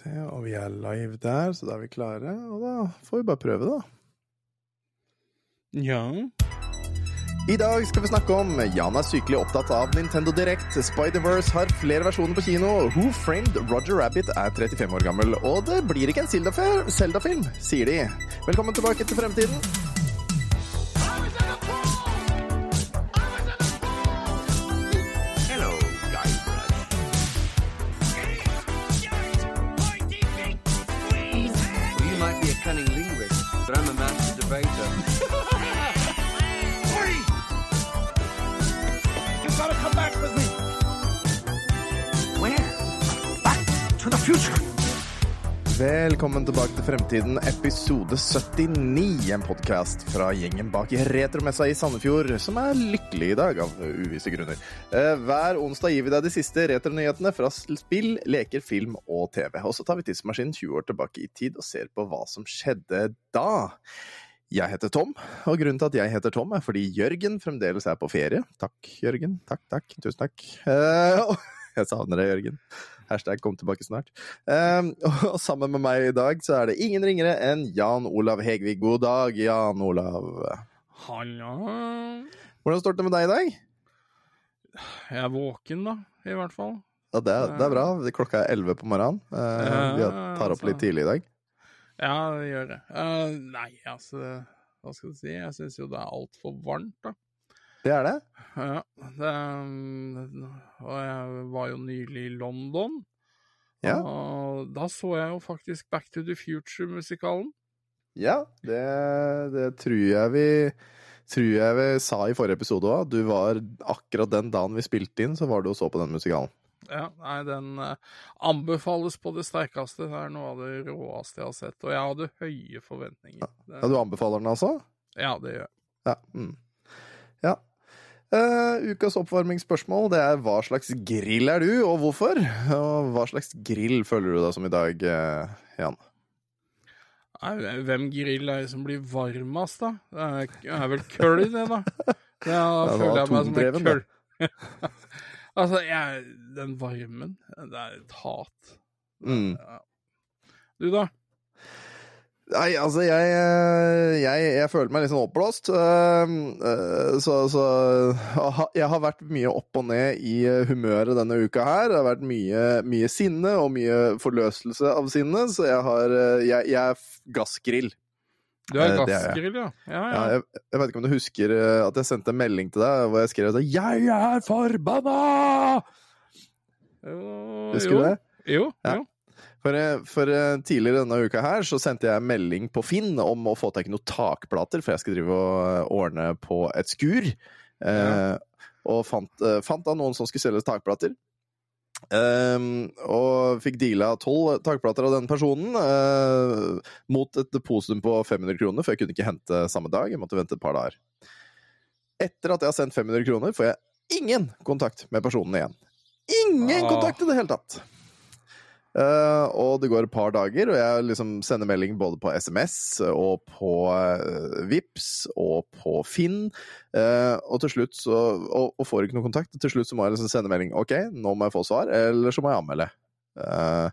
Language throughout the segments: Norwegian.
Se, og vi er live der, så da er vi klare. Og da får vi bare prøve, da. Ja. I dag skal vi snakke om Jan er sykelig opptatt av Nintendo Direct. Spider-Verse har flere versjoner på kino. Who Framed Roger Rabbit er 35 år gammel. Og det blir ikke en Zelda-film, sier de. Velkommen tilbake til fremtiden. Velkommen tilbake til Fremtiden, episode 79. En podkast fra gjengen bak retromessa i Sandefjord, som er lykkelig i dag, av uvisse grunner. Eh, Hver onsdag gir vi deg de siste retronyhetene fra spill, leker, film og TV. Og så tar vi tidsmaskinen 20 år tilbake i tid og ser på hva som skjedde da. Jeg heter Tom, og grunnen til at jeg heter Tom, er fordi Jørgen fremdeles er på ferie. Takk, Jørgen. Takk, takk. Tusen takk. Eh, jeg savner deg, Jørgen. Hashtag kom tilbake snart. Um, og sammen med meg i dag så er det ingen ringere enn Jan Olav Hegvig. God dag, Jan Olav. Hallo. Hvordan står det med deg i dag? Jeg er våken, da, i hvert fall. Ja, det, det er bra. Klokka er 11 på morgenen. Uh, vi tar opp litt tidlig i dag. Ja, det gjør det. Uh, nei, altså Hva skal du si? Jeg syns jo det er altfor varmt, da. Det er det? Ja, det, og jeg var jo nylig i London. Ja. Og da så jeg jo faktisk Back to the Future-musikalen. Ja, det, det tror jeg vi tror jeg vi sa i forrige episode òg. Du var akkurat den dagen vi spilte inn, så var du og så på den musikalen. Ja, nei, den eh, anbefales på det sterkeste. Det er noe av det råeste jeg har sett. Og jeg hadde høye forventninger. Ja, Du anbefaler den altså? ja, det gjør jeg. Ja. Mm. ja. Eh, ukas oppvarmingsspørsmål det er hva slags grill er du, og hvorfor? Og hva slags grill føler du deg som i dag, uh, Jan? Hvem grill er det som blir varmest, da? Det er, er vel køll, det, da. Det var føler jeg meg som en køll. altså, jeg, den varmen, det er et hat. Mm. Du, da? Nei, altså, jeg, eh, jeg, jeg føler meg litt sånn oppblåst. eh, eh, Så, så jeg har vært mye opp og ned i eh, humøret denne uka her. Det har vært mye, mye sinne og mye forløselse av sinne, så jeg har Jeg, jeg er gassgrill. Du er gassgrill, ja? Ja, Ja, jeg, jeg vet ikke om du husker at jeg sendte en melding til deg hvor jeg skrev at 'Jeg er forbanna!' Jo, Husker du det? Jo, Ja. jo. For, eh, for eh, tidligere denne uka her så sendte jeg melding på Finn om å få tak i noen takplater, for jeg skal drive og eh, ordne på et skur. Eh, Og fant, fant da noen som skulle selge takplater. Ehm, og fikk deala tolv takplater av den personen eh, mot et depositum på 500 kroner, for jeg kunne ikke hente samme dag. Jeg måtte vente et par dager. Etter at jeg har sendt 500 kroner, får jeg ingen kontakt med personen igjen. Ingen kontakt i det hele tatt! Eh, og det går et par dager, og jeg liksom sender melding både på SMS og på uh, Vips og på Finn. Uh, og til slutt så og, og får ikke noen kontakt. Til slutt så må jeg liksom sende melding. OK, nå må jeg få svar, eller så må jeg anmelde. Uh,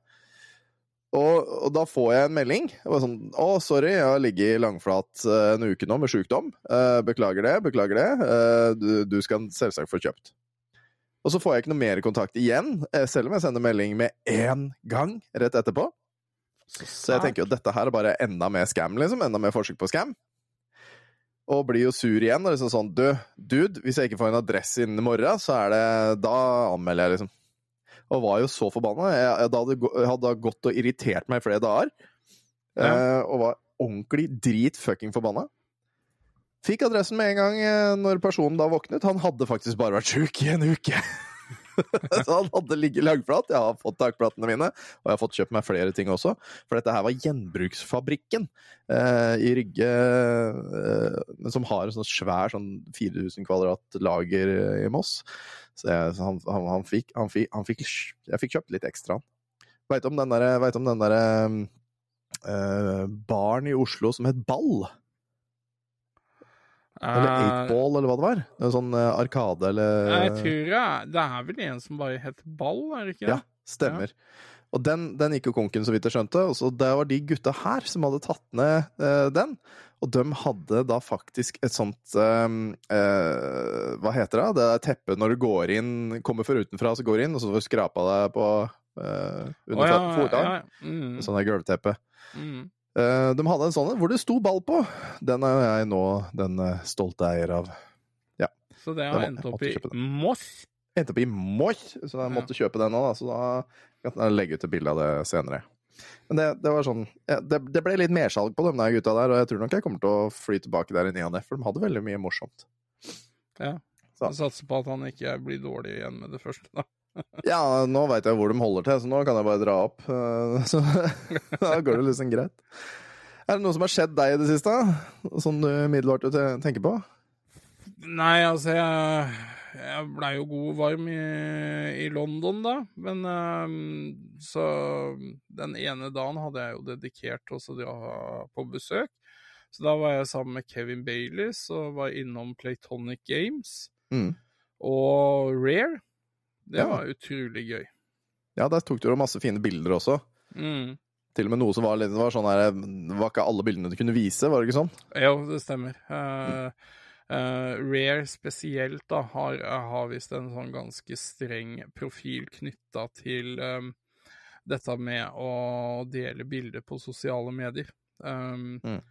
og, og da får jeg en melding. Jeg var sånn Å, sorry, jeg har ligget langflat eh, en uke nå med sjukdom. Eh, beklager det, beklager det. Eh, du, du skal selvsagt få kjøpt. Og så får jeg ikke noe mer kontakt igjen, eh, selv om jeg sender melding med én gang rett etterpå. Så jeg tenker jo at dette her er bare enda mer scam, liksom. Enda mer forsøk på scam. Og blir jo sur igjen. Og liksom sånn Du, dude, hvis jeg ikke får en adresse innen i morgen, så er det Da anmelder jeg, liksom. Og var jo så forbanna. Jeg, jeg, jeg hadde gått og irritert meg i flere dager. Eh, og var ordentlig dritfucking forbanna. Fikk adressen med en gang eh, når personen da våknet. Han hadde faktisk bare vært sjuk i en uke. så han hadde ligget langflat. Jeg har fått takplatene mine, og jeg har fått kjøpt meg flere ting også. For dette her var Gjenbruksfabrikken eh, i Rygge, eh, som har en sånn svær sånn 4000 kvadrat lager eh, i Moss. Så, jeg, så han, han, han, fikk, han, fikk, han fikk Jeg fikk kjøpt litt ekstra. Veit om den derre der, derre eh, baren i Oslo som het Ball? Eller Eh, Eightball, eller hva det var? En sånn eh, arkade, eller Jeg tror jeg, det er vel en som bare heter Ball, er det ikke det? Ja, Stemmer. Og den, den gikk jo konken, så vidt jeg skjønte. Og så det var de gutta her som hadde tatt ned eh, den. Og de hadde da faktisk et sånt eh, eh, Hva heter det? Det er teppet når du går inn, kommer for utenfra, så går du inn, og så får du skrapa deg på eh, under oh, ja, ja, ja. Mm, Sånn der gulvteppe. mm. Eh, de hadde en sånn hvor det sto ball på. Den er jeg nå den eh, stolte eier av. Så det har endt opp i. Moss. Endte opp i Moss, så jeg Ja. måtte kjøpe den. Da, så da kan jeg legge ut et bilde av det senere. Men det, det var sånn ja, det, det ble litt mersalg på de der gutta der, og jeg tror nok jeg kommer til å fly tilbake der i ny og ne, for de hadde veldig mye morsomt. Ja. Så. Jeg satser på at han ikke blir dårlig igjen med det første. Da. Ja, nå veit jeg hvor de holder til, så nå kan jeg bare dra opp. Så da går det liksom greit. Er det noe som har skjedd deg i det siste? Sånn du middelbart tenker på? Nei, altså jeg, jeg blei jo god og varm i, i London, da. Men ehm, så den ene dagen hadde jeg jo dedikert til å dra på besøk. Så da var jeg sammen med Kevin Baileys og var innom Playtonic Games Mm. og Rare. Det Ja. var utrolig gøy. Ja, der tok du masse fine bilder også. Mm. Til og med noe som var litt var sånn her Det var ikke alle bildene du kunne vise, var det ikke sånn? Jo, det stemmer. Uh, uh, Rare spesielt da, har, har visst en sånn ganske streng profil knytta til um, dette med å dele bilder på sosiale medier. Um, Mm.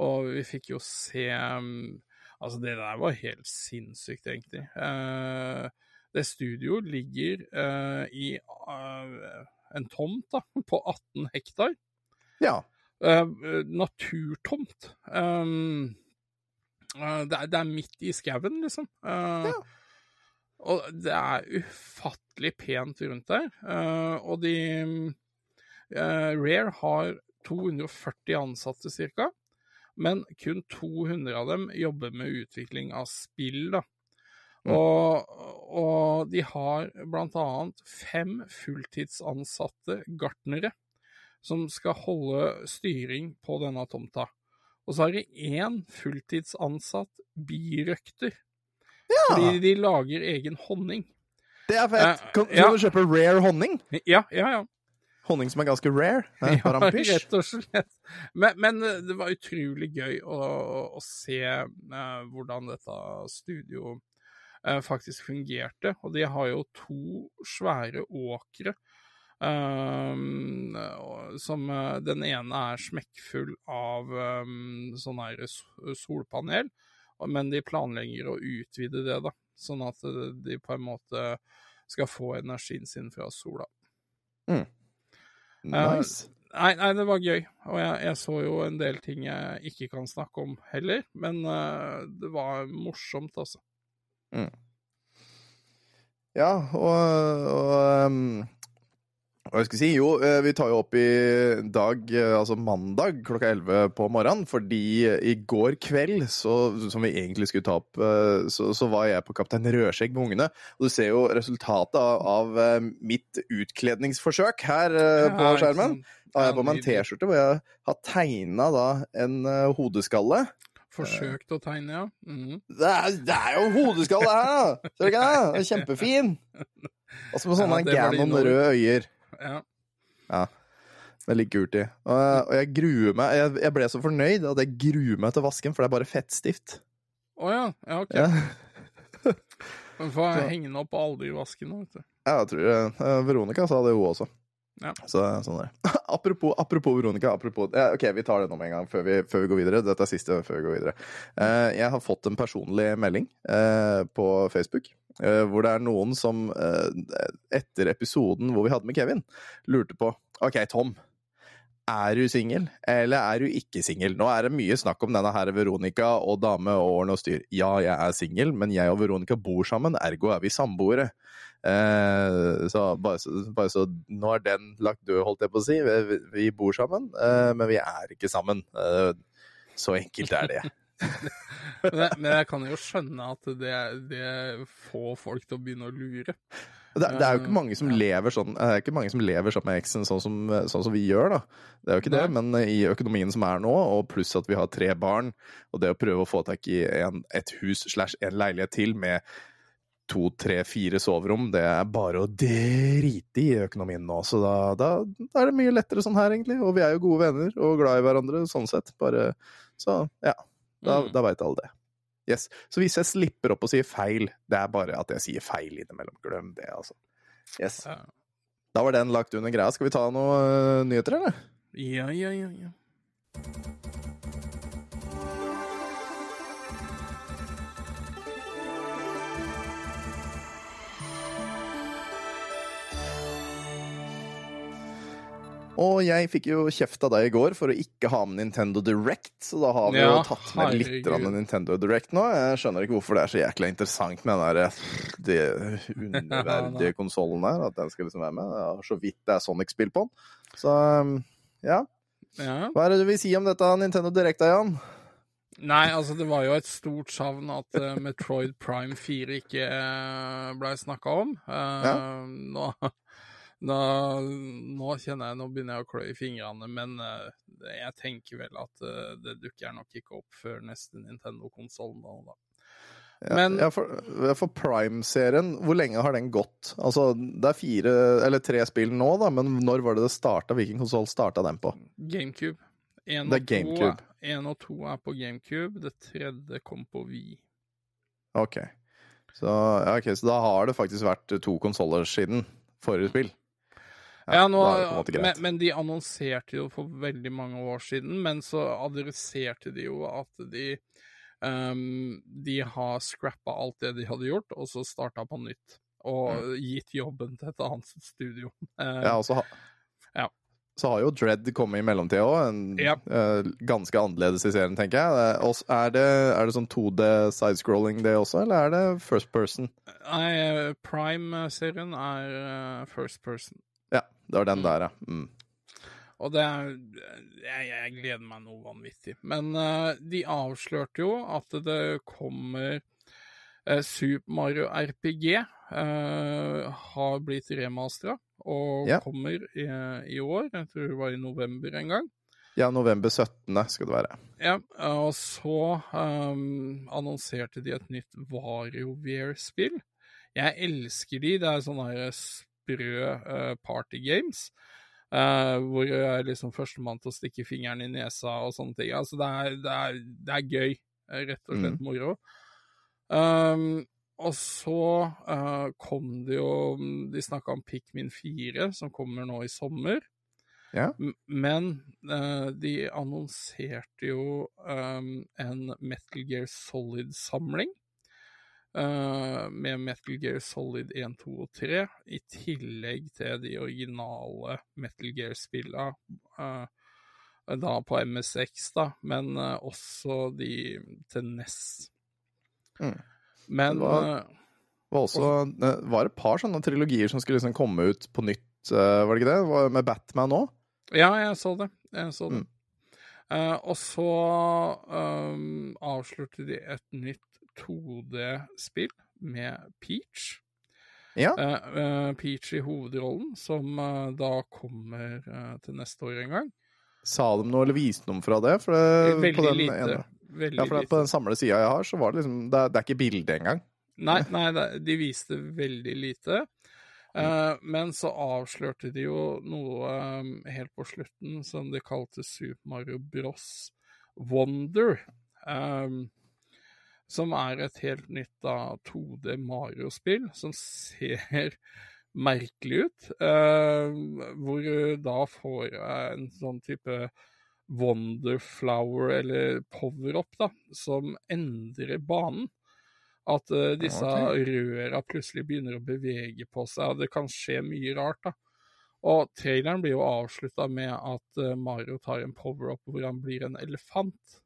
Og vi fikk jo se um, Altså, det der var helt sinnssykt, egentlig. Eh, det studioet ligger uh, i uh, en tomt da, på 18 hektar. Ja. Uh, naturtomt. Um, det, er, det er midt i skauen, liksom. ja. Og det er ufattelig pent rundt der. Og de Rare har 240 ansatte, cirka. Men kun 200 av dem jobber med utvikling av spill, da. Mm. Og, og de har blant annet fem fulltidsansatte gartnere som skal holde styring på denne tomta. Og så har de én fulltidsansatt birøkter. Fordi de lager egen honning. Det er fett! Kan, Kan, ja. du kjøpe rare honning? Ja, ja, ja. Honning som er ganske rare? Eh, Ja, rett og slett. Men, men eh, det var utrolig gøy å, å se eh, hvordan dette studio eh, faktisk fungerte. Og de har jo to svære åkre. Um, som eh, Den ene er smekkfull av um, sånn her solpanel, men de planlegger å utvide det, da. Sånn at eh, de på en måte skal få energien sin fra sola. Nice. Nei, nei, det var gøy. Og jeg, jeg så jo en del ting jeg ikke kan snakke om heller. Men uh, det var morsomt, altså. Ja, og, og um, hva skal jeg si? Jo, eh, vi tar jo opp i dag, eh, altså mandag klokka 11 på morgenen, fordi i går kveld, så, som vi egentlig skulle ta opp, eh, så, så var jeg på Kaptein Rødskjegg med ungene. Og du ser jo resultatet av, av mitt utkledningsforsøk her på skjermen. Da har jeg på meg en T-skjorte hvor jeg har tegna en hodeskalle. Forsøkt å tegne, ja. Mm. Det er, det er jo hodeskalle her, da! Ser du ikke det? Den er kjempefin! Og så med sånne Ja, det det Ganon røde øyer. ja. Det er litt kult i. Og, og jeg gruer meg jeg, jeg ble så fornøyd at jeg gruer meg til vasken, for det er bare fettstift. Å ja. ja, OK. Ja, Men får jeg henge den opp og aldri-vasken nå, vet du. Ja, jeg tror det. Eh, Veronica sa det, hun også. Ja. Så sånn er det. apropos, apropos Veronica. Apropos, ja, ok, vi tar det nå med en gang før vi, før vi går videre. Dette er siste før vi går videre. Uh, jeg har fått en personlig melding uh, på Facebook. Uh, hvor det er noen som etter episoden hvor vi hadde med Kevin, lurte på OK, Tom. Er du singel, eller er du ikke singel? Nå er det mye snakk om denne her Veronica og dame og årene og styr. Ja, jeg er singel, men jeg og Veronica bor sammen, ergo er vi samboere. Eh, så, bare så bare så nå er den lagt død, holdt jeg på å si. Vi, vi bor sammen, eh, men vi er ikke sammen. Eh, så enkelt er det. Men jeg, men jeg kan jo skjønne at det, det får folk til å begynne å lure. Det, det er jo ikke mange som lever sånn Det er ikke mange som lever sammen med eksen sånn som, sånn som vi gjør, da. Det er jo ikke det, men i økonomien som er nå, og pluss at vi har tre barn, og det å prøve å få tak i en, et hus slash en leilighet til med to, tre, fire soverom, det er bare å drite i økonomien nå. Så da, da, da er det mye lettere sånn her, egentlig. Og vi er jo gode venner og glad i hverandre, sånn sett. Bare Så ja, da, Mm. da veit alle det. Yes. Så hvis jeg slipper opp og sier feil, det er bare at jeg sier feil innimellom. Glem det, altså. Yes. Da var den lagt under greia. Skal vi ta noen øh, nyheter, eller? Ja, ja, ja. ja. Og jeg fikk jo kjeft av deg i går for å ikke ha med Nintendo Direct, så da har vi jo tatt med litt av Nintendo Direct nå. Jeg skjønner ikke hvorfor det er så jækla interessant med den der de underverdige konsollen der, at den skal liksom være med. Ja, så vidt det er Sonic-spill på den. Så um, ja. ja. Hva er det du vil si om dette Nintendo Direct, da, Jan? Nei, altså det var jo et stort savn at uh, Metroid Prime 4 ikke uh, blei snakka om. Uh, Ja. nå, nå, nå kjenner jeg Nå begynner jeg å klø i fingrene, men uh, jeg tenker vel at uh, det dukker nok ikke opp før neste Nintendo-konsoll nå, da. Men- ja, for, for Prime-serien, hvor lenge har den gått? Altså, det er fire, eller tre spill nå, da, men når var det det starta? Hvilken konsoll starta den på? GameCube. En Det er GameCube. Én og to er på GameCube, det tredje kom på Wii. Ok. Så, ja, ok, så da har det faktisk vært to konsoller siden forrige spill. Ja, nå, men, men de annonserte jo for veldig mange år siden, men så adresserte de jo at de um, De har scrappa alt det de hadde gjort, og så starta på nytt. Og gitt jobben til et annet studio. Eh, Ja, og så, ha, Ja. så har jo Dread kommet i mellomtida òg. Ja. ganske annerledes i serien, tenker jeg. Uh, Er det, er det sånn 2D sidescrolling det også, eller er det first person? Nei, Prime-serien er uh, first person. Det var den Mm. der, ja. Mm. Og det jeg, jeg gleder meg noe vanvittig. Men uh, de avslørte jo at det kommer uh, Super Mario RPG uh, har blitt remastera og Ja. kommer i, i år. Jeg tror det var i november en gang. Ja, november 17. skal det være. Ja, og så um, annonserte de et nytt WarioWare-spill. Jeg elsker de. Det er sånne her sprø uh, partygames. Uh, hvor jeg er liksom førstemann til å stikke fingeren i nesa og sånne ting. Altså, det er, det er, det er gøy. eh, Rett og slett moro. Um, og så uh, kom det jo De snakka om Pikmin 4, som kommer nå i sommer. Ja. Men uh, de annonserte jo um, en Metal Gear Solid-samling. Eh, med Metal Gear Solid 1, 2 og 3, i tillegg til de originale Metal Gear-spilla. eh, da på MSX, da, men eh, også de til NES. Mm. Men Det var- var også det var et par sånne trilogier som skulle liksom komme ut på nytt, var det ikke det? Det var Med Batman òg? Ja, jeg så det. Jeg så det. Mm. Uh, og så um, avslørte de et nytt 2D-spill med Peach. Ja. Eh, eh, Peach i hovedrollen, som eh, da kommer til neste år en gang. Sa de noe, eller viste noe fra det? For det Veldig på den lite. ene- Veldig Ja, for lite. på den samle sida jeg har, så var det liksom Det det er ikke bilde engang. Nei, nei de viste veldig lite. Eh, men så avslørte de jo noe helt på slutten som de kalte Super Mario Bros. Wonder. eh, som er et helt nytt da, 2D Mario-spill som ser merkelig ut. eh, hvor du da får eh, en sånn type Wonderflower, eller power-up, da, som endrer banen. At eh, disse okay. røra plutselig begynner å bevege på seg, og det kan skje mye rart, da. Og traileren blir jo avslutta med at eh, Mario tar en power-up hvor han blir en elefant.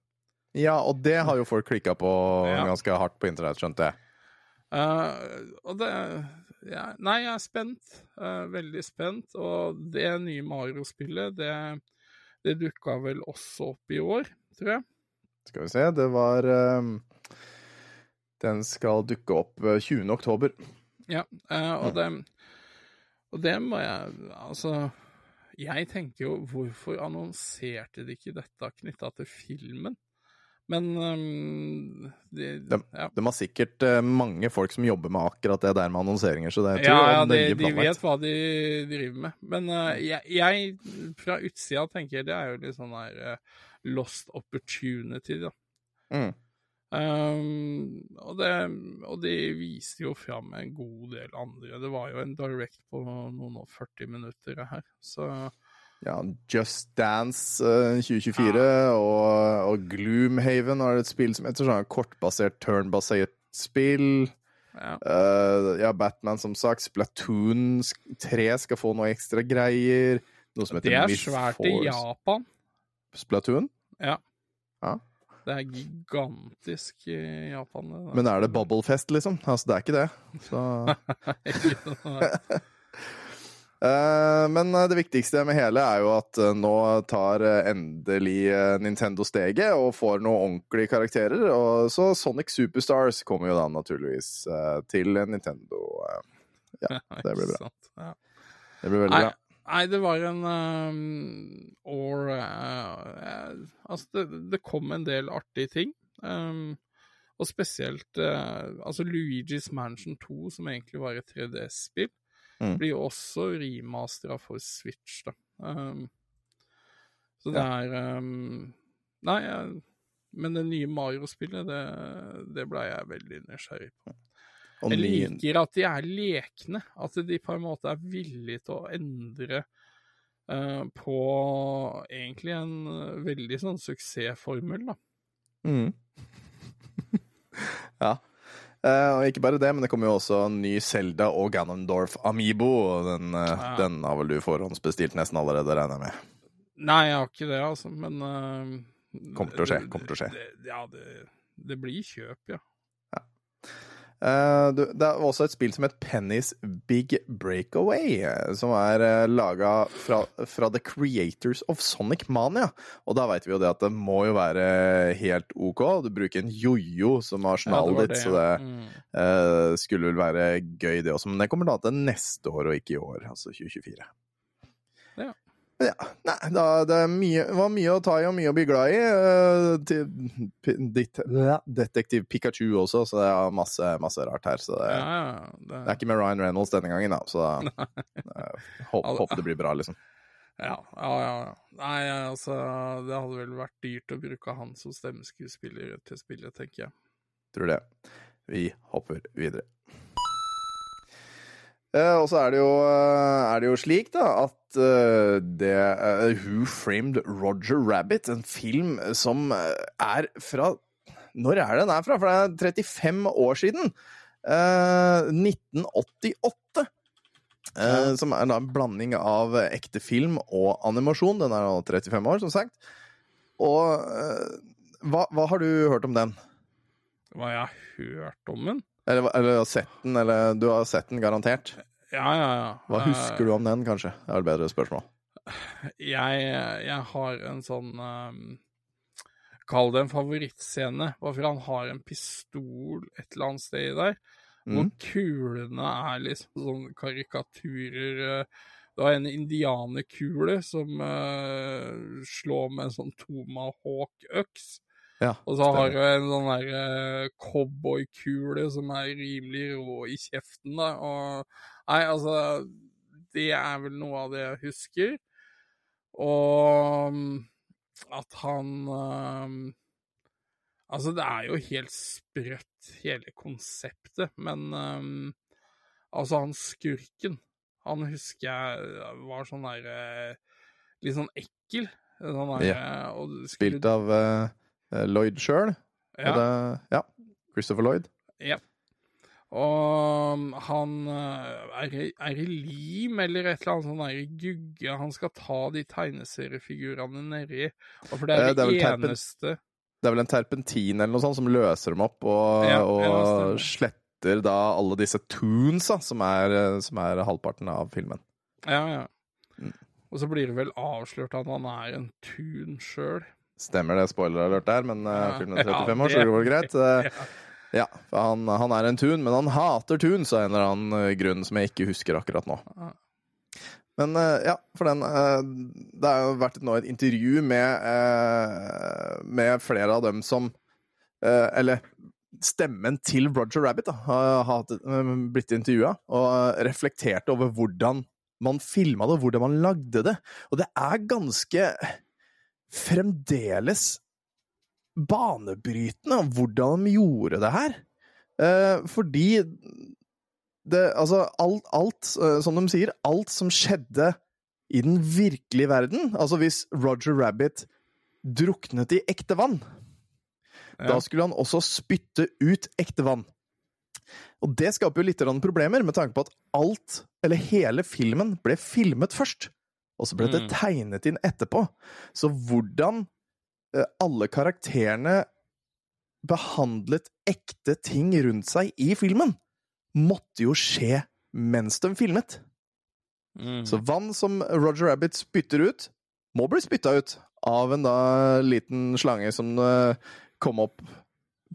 Ja, og det har jo folk klikka på Ja. ganske hardt på internett, skjønte jeg. Uh, og det ja, Nei, jeg er spent. Uh, veldig spent. Og det nye Mario-spillet, det, det dukka vel også opp i år, tror jeg. Skal vi se, det var ehm, Den skal dukke opp eh, 20. oktober. Ja, eh, og, det, og det må jeg Altså, jeg tenker jo hvorfor annonserte de ikke dette knytta til filmen? Men um, de, ja. De har sikkert eh, mange folk som jobber med akkurat det der med annonseringer, så det jeg Ja, tror ja det de, de vet hva de driver med. Men uh, jeg, jeg, fra utsida tenker det er jo litt sånn der uh, lost opportunity, da. Mm. Um, og, det, og de viste jo fram en god del andre. Det var jo en direct på noen og 40 minutter her, så Ja, Just Dance eh, 2024 og, og Gloomhaven er et spill som heter sånn kortbasert, turnbasert spill. ja. Uh, ja, Batman, som sagt. Splatoon 3 skal få noe ekstra greier. Noe som heter Det er Myth svært i Force. Japan. Splatoon? Ja. Ja. Det er gigantisk i Japan. det. Men er det Bubblefest, liksom? Altså, det er ikke det. Så men eh, det viktigste med hele er jo at eh, nå tar eh, endelig eh, Nintendo steget og får noen ordentlige karakterer. Og så Sonic Superstars kommer jo da naturligvis eh, til Nintendo. eh. Ja, det blir bra. Det blir veldig bra. nei, det var en um, Or uh, Altså, det, det kom en del artige ting. Um, og spesielt uh, Altså, Luigi's Mansion 2, som egentlig var et 3DS-spill, Mm. blir jo også remastera for Switch, da. Um, så det er um, Nei, men det nye Mario-spillet, det, det ble jeg veldig nysgjerrig på. Og Jeg liker at de er lekne. At de på en måte er villige til å endre uh, på egentlig en veldig sånn suksessformel, da. mm. Ja. Eh, og ikke bare det, men det kommer jo også en ny Selda og Ganondorf Amibo. Og den, uh, Ja. den har vel du forhåndsbestilt nesten allerede, regner jeg med. Nei, jeg har ikke det, altså, men uh, Kommer til å skje, kommer til å skje. Det, ja, det, det blir kjøp, ja. Eh, det er også et spill som heter Penny's Big Breakaway, eh, som er uh, laga fra, fra The Creators of Sonic Mania. Og da veit vi jo det at det må jo være helt OK. Du bruker en jojo som har ja ditt, så det. Mm. uh, skulle vel være gøy, det også. Men det kommer da til neste år, og ikke i år, altså 2024. Ja. Nei, da, det mye, var mye å ta i og mye å bli glad i. Uh, til, ditt, detektiv Pikachu også, så det er masse, masse rart her. Så det, Ja, ja, det, det er ikke med Ryan Reynolds denne gangen, da. Så da eh, håp, det blir bra, liksom. ja, ja, ja. Nei, altså, det hadde vel vært dyrt å bruke han som stemmeskuespiller til spillet, tenker jeg. Tror det. Vi hopper videre. Eh, og så er det jo, eh, er det jo slik, da, at eh, det Who Framed Roger Rabbit, en film som er fra Når er den er fra? For det er 35 år siden. Eh, 1988. Eh, som er en blanding av ekte film og animasjon. Den er nå 35 år, som sagt. Og hva, hva har du hørt om den? Hva jeg har hørt om den? Eller, eller har sett den, eller du har sett den garantert. Ja, ja, ja. Hva husker du om den, kanskje? Det er et bedre spørsmål. Jeg, jeg har en sånn um, Kall det en favorittscene. hvorfor han har en pistol et eller annet sted der. Hvor Mm. kulene er liksom sånn karikaturer. eh, Du har en indianerkule som uh, slår med en sånn tomahawk-øks. Ja, Og så har du en sånn der eh, cowboykule som er rimelig rå i kjeften, da. Og Nei, altså Det er vel noe av det jeg husker. Og mm, at han um, Altså, det er jo helt sprøtt, hele konseptet, men um, altså, han skurken, han husker jeg var sånn der eh, Litt sånn ekkel. Sånn der, Ja. Spilt av eh, Lloyd sjøl. ja. Ja. Christopher Lloyd. Ja. Og um, han eh, er, i er det lim eller et eller annet sånn der gugge han skal ta de tegneseriefigurene nedi? Og for det Eh, er det er det, vel terpen- eneste Det er vel en terpentin eller noe sånt som løser dem opp, og, Ja, og sletter da alle disse toonsa, som er, eh, som er halvparten av filmen. Ja, ja. Mm. Og så blir det vel avslørt at han er en tun sjøl. Stemmer det, spoiler alert der, men uh, filmen er 35 år, så det- går greit. Uh, Ja. for han, han er en tun, men han hater tunes av en eller annen eh, grunn som jeg ikke husker akkurat nå. Men ja, for den Det har jo vært nå et intervju med, med flere av dem som Eller stemmen til Roger Rabbit da, har, blitt intervjua, og reflekterte over hvordan man filma det, og hvordan man lagde det. Og det er ganske fremdeles banebrytende hvordan de gjorde det her. Eh, fordi det Altså, alt, alt eh, som de sier, alt som skjedde i den virkelige verden Altså, hvis Roger Rabbit druknet i ekte vann, Ja. da skulle han også spytte ut ekte vann. Og det skaper jo litt problemer, med tanke på at alt, eller hele filmen, ble filmet først. Og så ble det Mm. tegnet inn etterpå. Så hvordan eh, alle karakterene behandlet ekte ting rundt seg i filmen, måtte jo skje mens de filmet. Mm. Så vann som Roger Rabbit spytter ut, må bli spytta ut av en da liten slange som eh, kom opp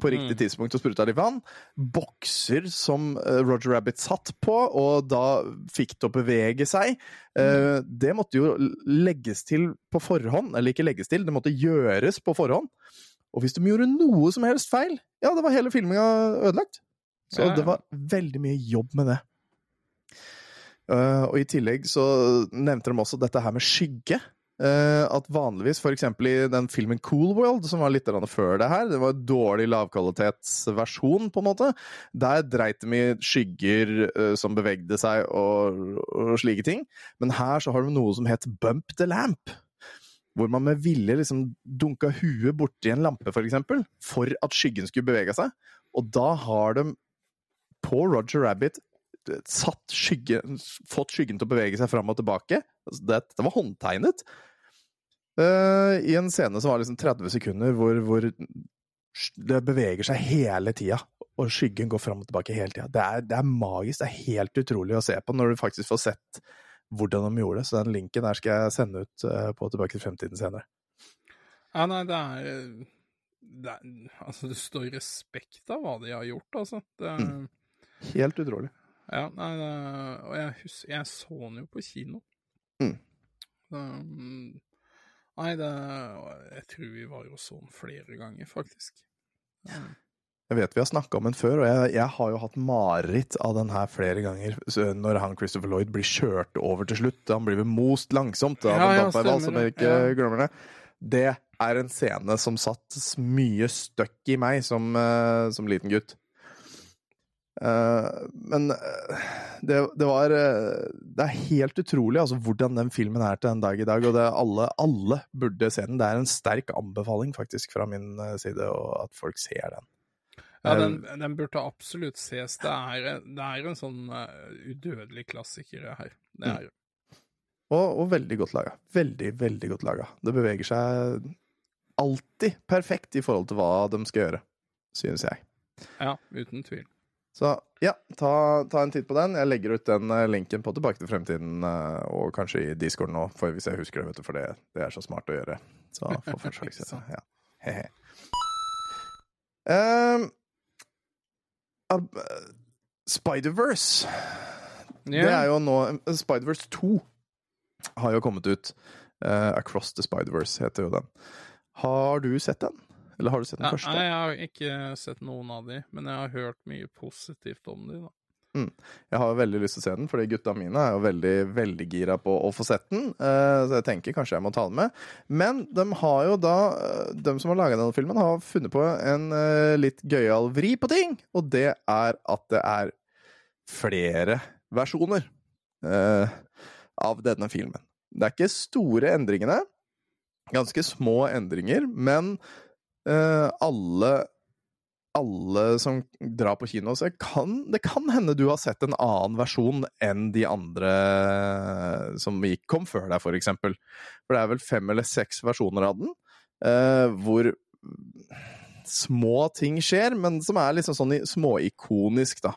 på riktig Mm. tidspunkt og spruta litt vann. Bokser som eh, Roger Rabbit satt på, og da fikk det å bevege seg. Eh, Det måtte jo legges til på forhånd, eller ikke legges til, det måtte gjøres på forhånd. Og hvis de gjorde noe som helst feil, ja, da var hele filminga ødelagt. Så det var veldig mye jobb med det. Eh, og i tillegg så nevnte de også dette her med skygge. Eh, at vanligvis, eksempel i den filmen Cool World, som var litt før det her, det var en dårlig lavkvalitetsversjon, på en måte, der dreit de i skygger eh, som bevegde seg og, og slike ting. Men her så har de noe som het Bump the Lamp. Hvor man med vilje liksom dunka huet borti en lampe, for eksempel, for at skyggen skulle bevege seg. Og da har de på Roger Rabbit satt skyggen, fått skyggen til å bevege seg fram og tilbake. Altså, det, det var håndtegnet. Eh, I en scene som var liksom 30 sekunder, hvor, hvor det beveger seg hele tida. Og skyggen går fram og tilbake hele tida. Det, er- det er magisk. Det er helt utrolig å se på når du faktisk får sett hvordan de gjorde det. Så den linken der skal jeg sende ut eh, på Tilbake til fremtiden senere. Ja, nei, det er, det er Altså, det står respekt av hva de har gjort, altså. Det, Mm. Helt utrolig. Ja, nei, det, og jeg husker Jeg så den jo på kino. Mm. Um, nei, det Jeg tror vi var jo sånn flere ganger, faktisk. Ja. Jeg vet vi har snakka om den før, og jeg, jeg har jo hatt mareritt av den her flere ganger. Når han Christopher Lloyd blir kjørt over til slutt. Han blir vel most langsomt av Ja, en ja, dampveiball, som jeg ikke Ja. glemmer det. Det er en scene som satt mye støkk i meg som, eh, som liten gutt. Eh, men eh, det, det var eh, Det er helt utrolig altså, hvordan den filmen er til den dag i dag. Og det alle, alle burde se den. Det er en sterk anbefaling faktisk fra min side, og at folk ser den. ja, den, den burde absolutt ses. Det er, det er en sånn udødelig klassiker, her. Det Mm. er mm. Og, og veldig godt laga. Veldig, veldig godt laga. Det beveger seg alltid perfekt i forhold til hva de skal gjøre, synes jeg. Ja, uten tvil. Så ja, ta, ta en titt på den. Jeg legger ut den eh, linken på Tilbake til fremtiden, eh, og kanskje i Discord nå, for hvis jeg husker det, vet du, for det, det er så smart å gjøre. Så for forsøk, Ikke Ja. He-he. Um, uh, Spider-Verse Det er jo nå Spider-Verse 2 har jo kommet ut. Uh, Across the Spider-Verse heter jo den. Har du sett den? Eller har du sett den Ja, første? nei, jeg har ikke sett noen av de, men jeg har hørt mye positivt om de, da. Jeg har veldig lyst til å se den, fordi gutta mine er jo veldig veldig gira på å få sett den. eh, Så jeg tenker kanskje jeg må ta den med. Men de har jo da, eh, de som har laga denne filmen, har funnet på en eh, litt gøyal vri på ting. Og det er at det er flere versjoner av denne filmen. Det er ikke store endringene. Ganske små endringer, men alle alle som drar på kino, så kan, det kan hende du har sett en annen versjon enn de andre som gikk, kom før deg, for eksempel. For det er vel fem eller seks versjoner av den, eh, hvor små ting skjer, men som er liksom sånn småikonisk, da,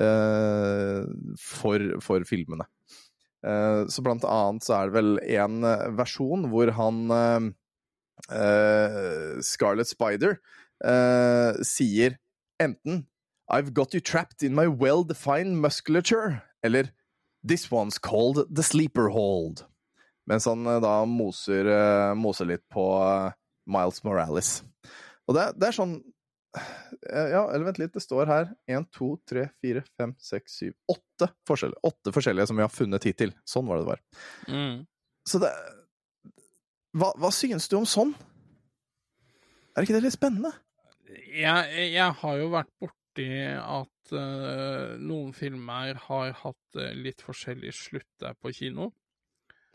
eh, for, for filmene. Eh, så blant annet så er det vel en eh, versjon hvor han eh, eh, Scarlet Spider eh, sier enten I've got you trapped in my well-defined musculature, eller This one's called The Sleeper Hold. Mens han eh, da moser, eh, moser litt på eh, Miles Morales. Og det, det er sånn eh, Ja, eller vent litt, det står her én, to, tre, fire, fem, seks, syv Åtte forskjellige, åtte forskjellige som vi har funnet hittil. Sånn var det det var. Mm. Så det hva, hva synes du om sånn? Er ikke det litt spennende? Jeg, jeg har jo vært borti at uh, noen filmer har hatt eh, litt forskjellig slutt der på kino.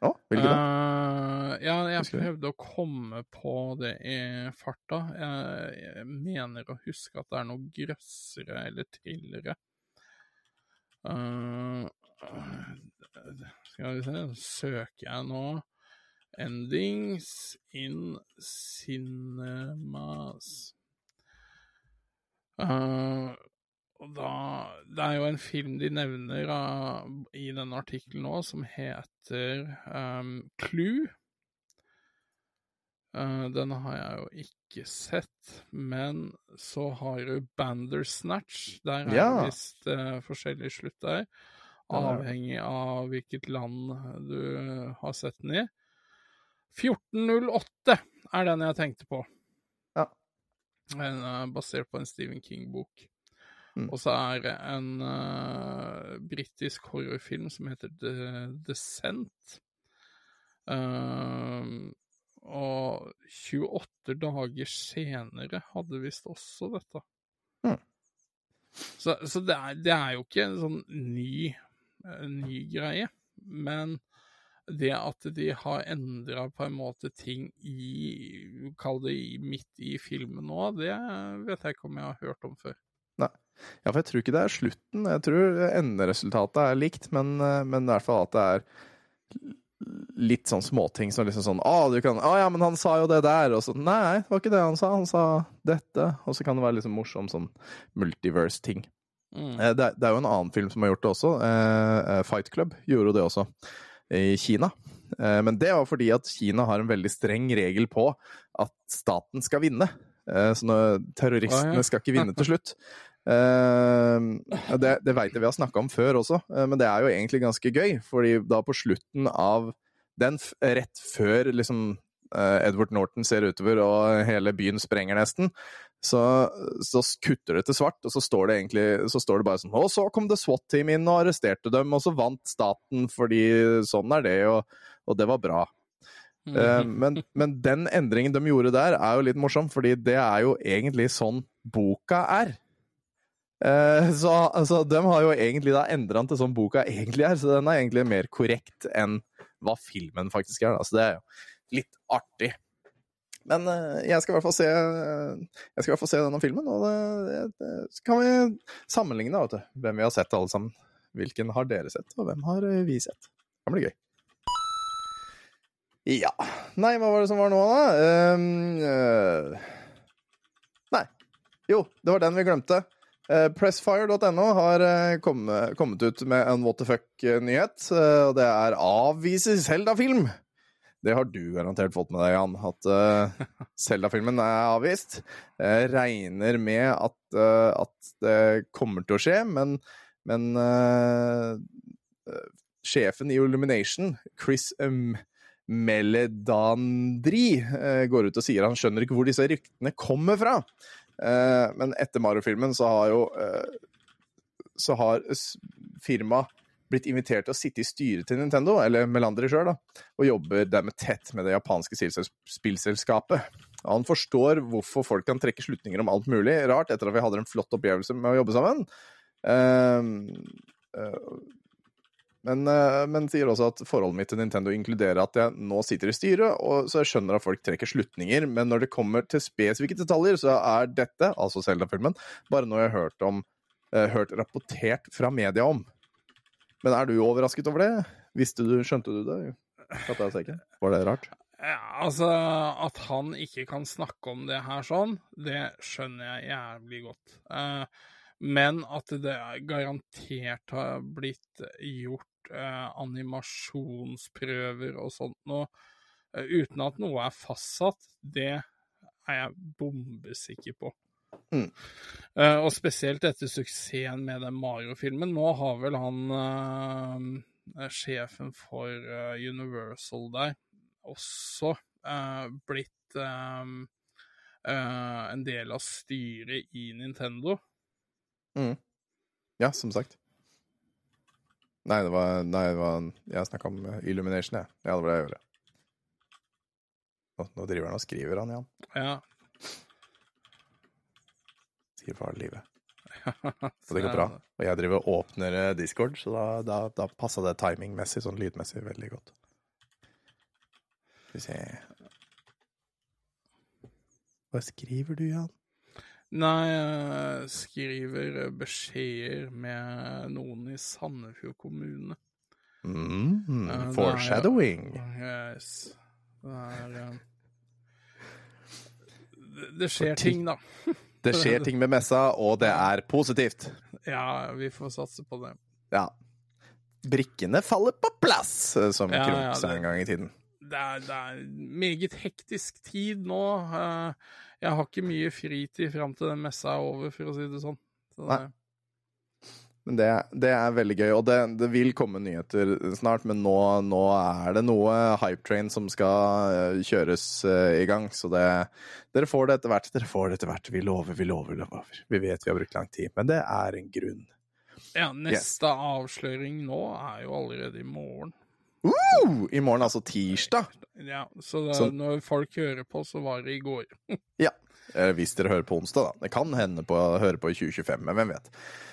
Ja, hvilke da? Uh, ja, jeg prøvde å komme på det i farta. Jeg, jeg mener å huske at det er noe grøssere eller thrillere. Uh, skal vi se, søker jeg nå Endings in cinemas. Uh, og da, det er jo en film de nevner uh, i denne artikkelen nå, som heter um, Clue. Uh, den har jeg jo ikke sett, men så har du Bandersnatch. Der er Ja. det visst uh, forskjellig slutt der, er avhengig av hvilket land du har sett den i. 1408 er den jeg tenkte på. Ja. En, er basert på en Stephen King-bok. Mm. Og så er det en uh, britisk horrorfilm som heter The Descent. Uh, og 28 dager senere hadde visst også dette. Mm. Så, så det, er, det er jo ikke en sånn ny, eh, ny greie. Men det at de har endra på en måte ting i Kall det midt i filmen nå, det vet jeg ikke om jeg har hørt om før. Ja, for jeg tror ikke det er slutten. Jeg tror enderesultatet er likt, men, eh, men i hvert fall at det er litt sånn småting som liksom sånn Å, du kan Å ja, men han sa jo det der. Og så Nei, det var ikke det han sa. Han sa dette. Og så kan det være liksom morsom sånn multiverse-ting. Mm. Eh, Det, det er jo en annen film som har gjort det også. Eh, eh, Fight Club gjorde jo det også i Kina. Eh, Men det var fordi at Kina har en veldig streng regel på at staten skal vinne. Eh, Så terroristene skal ikke vinne til slutt. Eh, Det, det veit jeg vi har snakka om før også, men det er jo egentlig ganske gøy. fordi da på slutten av den, rett før liksom Edward Norton ser utover og hele byen sprenger nesten, så, så kutter det til svart, og så står det egentlig så står det bare sånn Og så kom det SWAT-team inn og arresterte dem, og så vant staten fordi sånn er det, og, og det var bra. Eh, Mhm. men, men den endringen de gjorde der, er jo litt morsom, fordi det er jo egentlig sånn boka er. Eh, så altså, de har jo egentlig da endra den til sånn boka egentlig er, så den er egentlig mer korrekt enn hva filmen faktisk er. Da. Så det er jo litt artig. Men eh, jeg skal i hvert fall se fall se denne filmen, og det, det, så kan vi sammenligne vet du, hvem vi har sett alle sammen. Hvilken har dere sett, og hvem har eh, vi sett? Det kan bli gøy. Ja Nei, hva var det som var nå, da? Ehm, uh, nei. Jo, det var den vi glemte. Uh, Pressfire.no har uh, kommet, kommet ut med en what the fuck-nyhet, og det er 'avviser Zelda-film'. Det har du garantert fått med deg, Jan, at eh, Zelda-filmen er avvist. Jeg regner med at, uh, at det kommer til å skje, men, men eh, sjefen i Illumination, Chris um, Meledandri, går ut og sier han skjønner ikke hvor disse ryktene kommer fra. Men etter Mario-filmen så har jo så har firmaet blitt invitert til å sitte i styret til Nintendo, eller Melandri sjøl, og jobber dermed tett med det japanske spillselskapet. Han forstår hvorfor folk kan trekke slutninger om alt mulig rart etter at vi hadde en flott opplevelse med å jobbe sammen. Eh, eh, men, eh, men sier også at forholdet mitt til Nintendo inkluderer at jeg nå sitter i styret, og så jeg skjønner at folk trekker slutninger, men når det kommer til spesifikke detaljer, så er dette, altså Zelda-filmen, bare noe jeg har hørt om eh, hørt rapportert fra media om. Men er du overrasket over det? Visste du, skjønte du det? Var det rart? Ja, altså, at han ikke kan snakke om det her sånn, det skjønner jeg jævlig godt. Eh, men at det garantert har blitt gjort eh, animasjonsprøver og sånt noe, eh, uten at noe er fastsatt, det er jeg bombesikker på. Mm. Eh, og spesielt etter suksessen med den Mario-filmen. Nå har vel han eh, sjefen for uh, Universal der, også blitt en del av styret i Nintendo. Ja, som sagt. Nei, det var, nei, det var Jeg snakka om Illumination, jeg. Ja, det var det jeg gjorde. Nå, nå driver han og skriver, han Jan. Ja. Far livet. Så det går bra. Og jeg driver og åpner eh, Discord, så da, da, da passa det timingmessig, sånn lydmessig, veldig godt. Skal vi se Hva skriver du, Jan? Nei, jeg skriver eh, beskjeder med noen i Sandefjord kommune. Mm, Ja, det er- foreshadowing. Yes. Det er eh, det, det skjer ting, da. Det skjer ting med messa, og det er positivt. Ja, vi får satse på det. Ja. Brikkene faller på plass, eh, som Ja, Krok ja, sa en gang i tiden. Det er, det er meget hektisk tid nå. Eh, Jeg har ikke mye fritid fram til den messa er over, for å si det sånn. Så det, Men det, det er veldig gøy, og det, det vil komme nyheter snart. Men nå, nå er det noe hypetrain som skal eh, kjøres eh, i gang. Så det, dere får det etter hvert. Dere får det etter hvert. Vi lover, vi lover, lover. Vi vet vi har brukt lang tid, men det er en grunn. ja, neste avsløring nå er jo allerede i morgen. Uh, I morgen, altså tirsdag. Ja, så det, Så- når folk hører på, så var det i går. Ja. Eh, Hvis dere hører på onsdag, da. Det kan hende på å høre på i 2025, men hvem vet.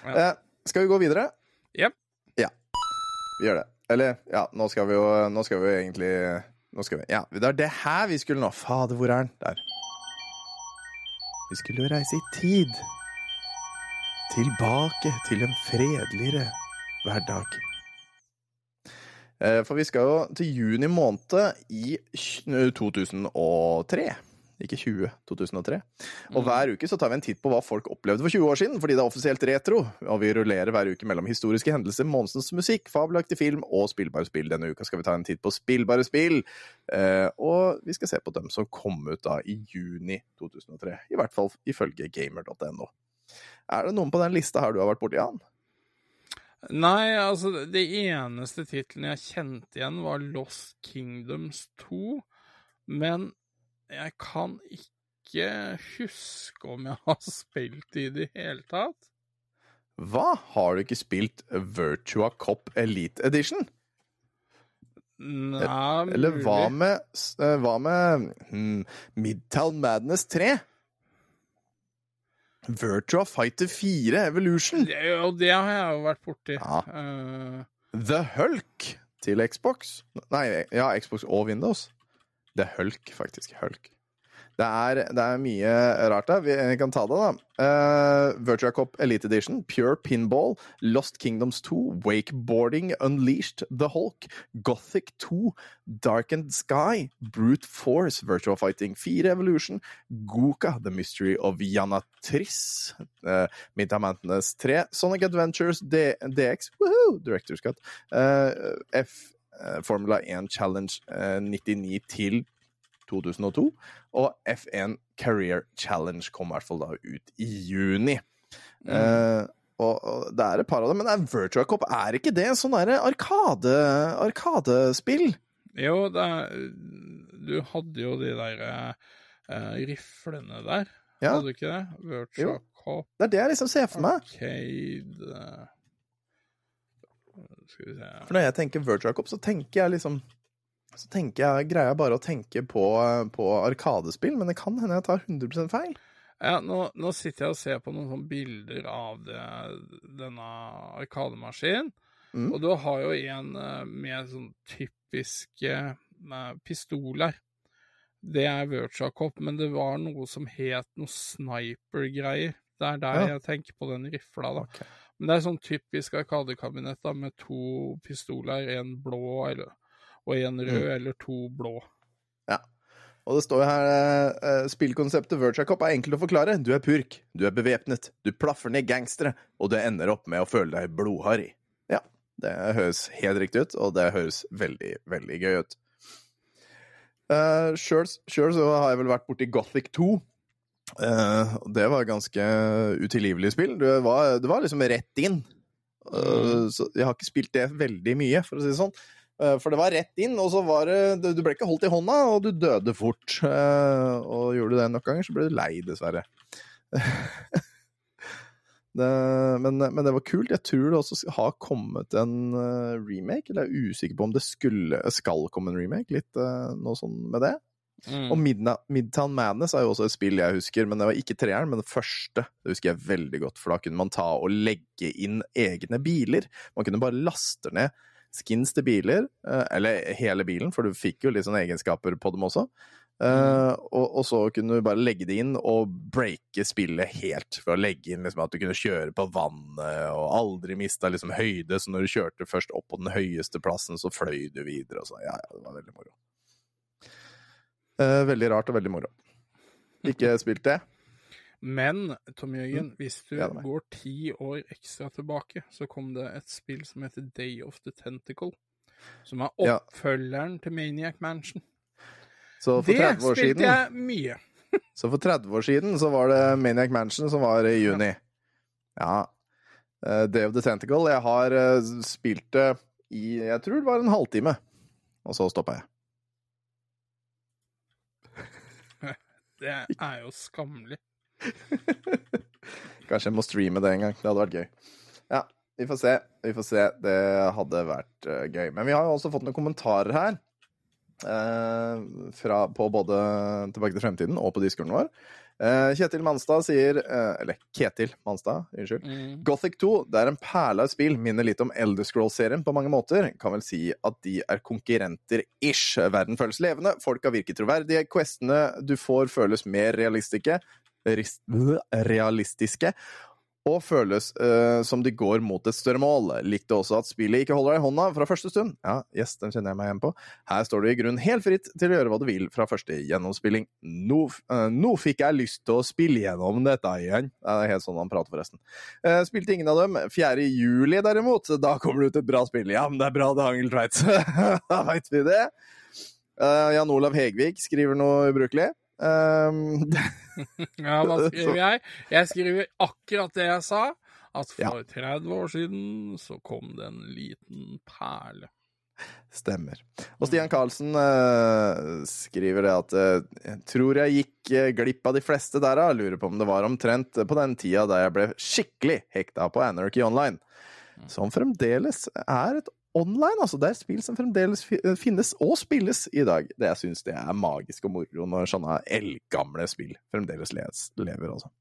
Ja. Eh, skal vi gå videre? Yep. Ja. Vi gjør det. Eller, ja, nå skal vi jo Nå skal vi jo egentlig Nå skal vi Ja, det er det her vi skulle nå. Fader, hvor er den? Der. Vi skulle jo reise i tid. Tilbake til en fredeligere hverdag. Eh, For vi skal jo til juni måned i tj- 2003. Ikke 20, 2003. Og hver uke så tar vi en titt på hva folk opplevde for 20 år siden, fordi det er offisielt retro. Og vi rullerer hver uke mellom historiske hendelser, Monsens musikk, fabelaktig film og spillbare spill. Denne uka skal vi ta en titt på spillbare spill. Eh, og vi skal se på dem som kom ut da i juni 2003. I hvert fall ifølge gamer.no. Er det noen på den lista her du har vært borti, Jan? Nei, altså, det eneste titlene jeg kjente igjen, var Lost Kingdoms 2. Men jeg kan ikke huske om jeg har spilt i det hele tatt. Hva? Har du ikke spilt Virtua Cop Elite Edition? Nei, Eller hva mulig. med, eh, hva med hmm, Midtown Madness 3? Virtua Fighter 4 Evolution? Det, og det har jeg jo vært borti. Ja. Eh, The Hulk til Xbox? Nei, ja, Xbox og Windows. Det er Hulk, faktisk. Hulk. Det er, det er mye rart der. Vi kan ta det, da. Uh, Virtua Cop Elite Edition, Pure Pinball, Lost Kingdoms 2, Wakeboarding Unleashed, The Hulk, Gothic 2, Darkened Sky, Brute Force, Virtua Fighting. 4 Evolution, Guka, The Mystery of Janatris, uh, Midtown Madness 3, Sonic Adventures D DX, woohoo, Director's Cut, uh, F eh, Formula 1 Challenge eh, 99 til 2002, og F1 Career Challenge kom i hvert fall da ut i juni. Eh, og, og det er et par av dem, men det er Virtua Cop, er ikke det sånn derre arkade, arkadespill? jo, er, du hadde jo de der uh, riflene der. Ja. Hadde du ikke det? Virtua. Cop Det er det jeg liksom ser for meg. Arcade eh, Skal vi se For når jeg tenker Virtual Cop, så tenker jeg liksom så tenker jeg, greier jeg bare å tenke på, på arkadespill, men det kan hende jeg tar 100% feil. Ja, nå, nå sitter jeg og ser på noen sånne bilder av det, denne arkademaskinen. Mm. Og du har jo en eh, med sånn typiske med pistoler. Det er Virtua Cop, men det var noe som het noe sniper-greier. Det er der Ja. jeg tenker på den rifla, da. Ok. Men det er sånn typisk arkadekabinett da, med to pistoler, en blå eller, og en rød, Mm. eller to blå. Ja. Og det står jo her eh, Spillkonseptet Virtua Cop er enkelt å forklare. Du er purk, du er bevæpnet, du plaffer ned gangstere, og du ender opp med å føle deg blodharry. Ja, det høres helt riktig ut, og det høres veldig, veldig gøy ut. Uh, Sjøl så har jeg vel vært borti Gothic 2. Og det var ganske utilgivelig spill. Det var, det var liksom rett inn. Uh, så jeg har ikke spilt det veldig mye, for å si det sånn. Uh, for det var rett inn, og så var det Du ble ikke holdt i hånda, og du døde fort. Uh, og gjorde du det nok ganger, så ble du lei, dessverre. det, men, men det var kult. Jeg tror det også har kommet en uh, remake. Eller jeg er usikker på om det skulle, skal komme en remake. Litt uh, noe sånn med det. Mm. Og Midna Midtown Madness er jo også et spill jeg husker, men det var ikke treeren, men det første. Det husker jeg veldig godt, for da kunne man ta og legge inn egne biler. Man kunne bare laste ned skins til biler, eh, eller hele bilen, for du fikk jo litt sånne egenskaper på dem også. Eh, og, og så kunne du bare legge det inn og breake spillet helt. For å legge inn liksom at du kunne kjøre på vannet og aldri mista liksom høyde. Så når du kjørte først opp på den høyeste plassen, så fløy du videre og sånn. Ja, ja, det var veldig moro. Eh, veldig rart og veldig moro. Ikke spilt det. Men Tom Jørgen, hvis du Mm. Ja, er meg. går ti år ekstra tilbake, så kom det et spill som heter Day of the Tentacle. Som er Ja. oppfølgeren til Maniac Mansion. Så for Det år spilte siden jeg mye. Så for 30 år siden så var det Maniac Mansion som var i juni. Ja. Eh, Day of the Tentacle. Jeg har eh, spilt det i Jeg tror det var en halvtime. Og så stoppa jeg. Det er jo skammelig. Kanskje jeg må streame det en gang. Det hadde vært gøy. Ja, vi får se. Vi får se. Det hadde vært uh, gøy. Men vi har jo også fått noen kommentarer her. Uh, fra, på både Tilbake til fremtiden og på discoen vår. Eh, Kjetil Manstad sier eh, Eller Ketil Manstad, unnskyld. Mm. Gothic 2 det er en perle av spill, minner litt om Elder Scrolls-serien på mange måter. Kan vel si at de er konkurrenter-ish. Verden føles levende, folka virker troverdige, questene du får føles mer realistiske, realistiske og føles uh, som de går mot et større mål. Likte også at spillet ikke holder deg i hånda fra første stund. Ja, yes, den kjenner jeg meg igjen på. Her står du i grunnen helt fritt til å gjøre hva du vil fra første gjennomspilling. Nå, uh, nå fikk jeg lyst til å spille gjennom dette igjen. Det er helt sånn han prater, forresten. Uh, spilte ingen av dem. 4. juli, derimot, da kommer det ut et bra spill. Ja, men det er bra, det, Angel Tveit. da veit vi det. Jan Olav Hegvik skriver noe ubrukelig. Um, Ja, da skriver jeg? Jeg skriver akkurat det jeg sa. At for 30 år siden så kom det en liten perle. Stemmer. Og Stian Karlsen uh, skriver det at uh, tror jeg gikk uh, glipp av de fleste der, da. Lurer på om det var omtrent på den tida da jeg ble skikkelig hekta på Anarchy Online. Som fremdeles er et online, altså. Det er spill som fremdeles finnes og spilles i dag. Det jeg syns det er magisk og moro når sånne eldgamle spill fremdeles les, lever, altså.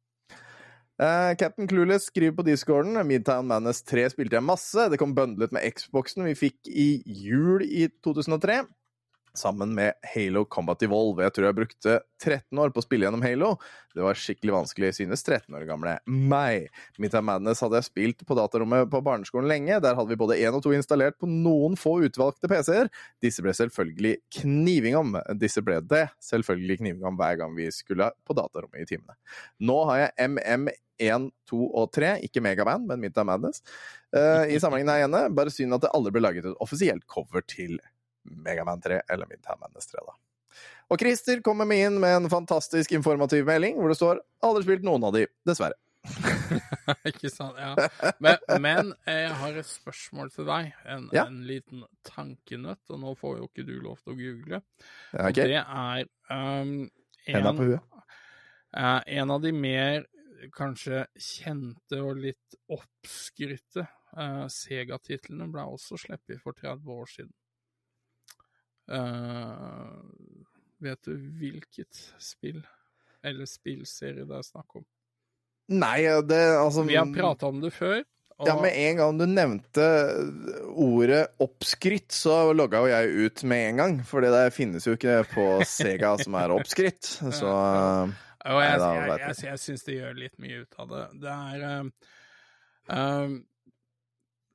Uh, Captain Clueless skriver på discorden Midtown Madness 3 spilte jeg masse. Det kom bøndlet med Xboxen vi fikk i jul i 2003. Sammen med Halo Combat Evolve. Jeg tror jeg brukte 13 år på å spille gjennom Halo. Det var skikkelig vanskelig, synes 13 år gamle meg. Midtown Madness hadde jeg spilt på datarommet på barneskolen lenge. Der hadde vi både én og to installert på noen få utvalgte PC-er. Disse ble selvfølgelig kniving om. Disse ble det selvfølgelig kniving om hver gang vi skulle på datarommet i timene. Nå har jeg MM1, 2 og 3, ikke Megaband, men Midtown Madness, Uh, i samlingen her igjen. Bare synd at det aldri ble laget et offisielt cover til Megaman 3 eller Midtown Madness 3, da. Og Christer kommer med inn med en fantastisk informativ melding hvor det står 'Aldri spilt noen av de, dessverre'. Ikke sant? Ja. Men, men jeg har et spørsmål til deg. En, Ja. en liten tankenøtt, og nå får jo ikke du lov til å google. Ja, okay. det er um, en, eh, en av de mer kanskje kjente og litt oppskrytte uh, Sega-titlene ble også sluppet for 30 år siden. Eh, vet du hvilket spill eller spillserie det er snakk om? Nei, det altså Vi har prata om det før. Og, Ja, med en gang du nevnte ordet oppskrytt, så logga jo jeg ut med en gang. For det finnes jo ikke på Sega som er oppskrytt. Så og Nei, jeg, da jeg, jeg, jeg, syns det gjør litt mye ut av det. Det er uh, um,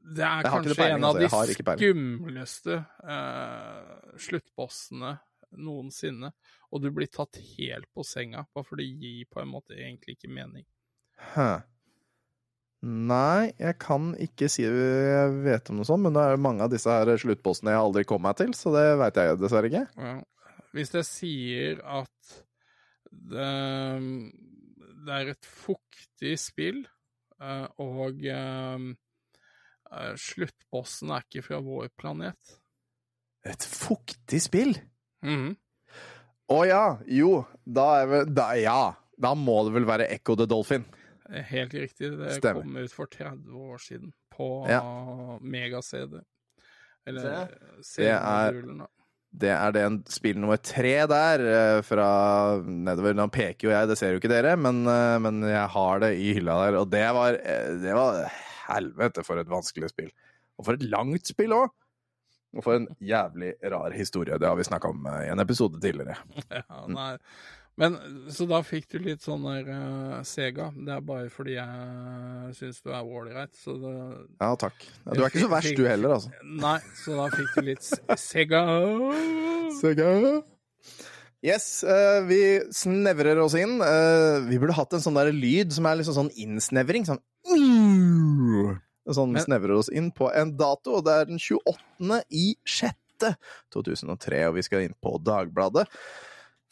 Det er kanskje peiling, en av altså. De skumleste uh, sluttbossene noensinne. Og du blir tatt helt på senga, bare for det gir på en måte egentlig ikke mening. Hæ. Nei, jeg kan ikke si jeg vet om noe sånt, men det er mange av disse her sluttbossene jeg aldri kom meg til, så det veit jeg dessverre ikke. Ja. Hvis jeg sier at det, det er et fuktig spill, eh, og eh, sluttbossen er ikke fra vår planet. Et fuktig spill? Mhm. Å ja. Jo, da er vel da, Ja. Da må det vel være Echo the Dolphin. Helt riktig. Det Stemmer. kom ut for 30 år siden på Ja. Mega-CD. Eller er- CD-modulen, da. Det er den spill nummer tre der, eh, fra nedover. Nå peker jo jeg, det ser jo ikke dere, men, eh, men jeg har det i hylla der. Og det var, eh, det var Helvete, for et vanskelig spill. Og for et langt spill òg! Og for en jævlig rar historie. Det har vi snakka om eh, i en episode tidligere. Ja, nei. Men så da fikk du litt sånn der uh, Sega. Det er bare fordi jeg syns du er ålreit, så det Ja, takk. Du er ikke så verst, du heller, altså. Nei, så da fikk du litt Sega. Sega. Yes, uh, vi snevrer oss inn. Uh, vi burde hatt en sånn der lyd som er liksom sånn innsnevring. Sånn Sånn Men- snevrer oss inn på en dato, og det er den 28. i 6. 2003, og vi skal inn på Dagbladet.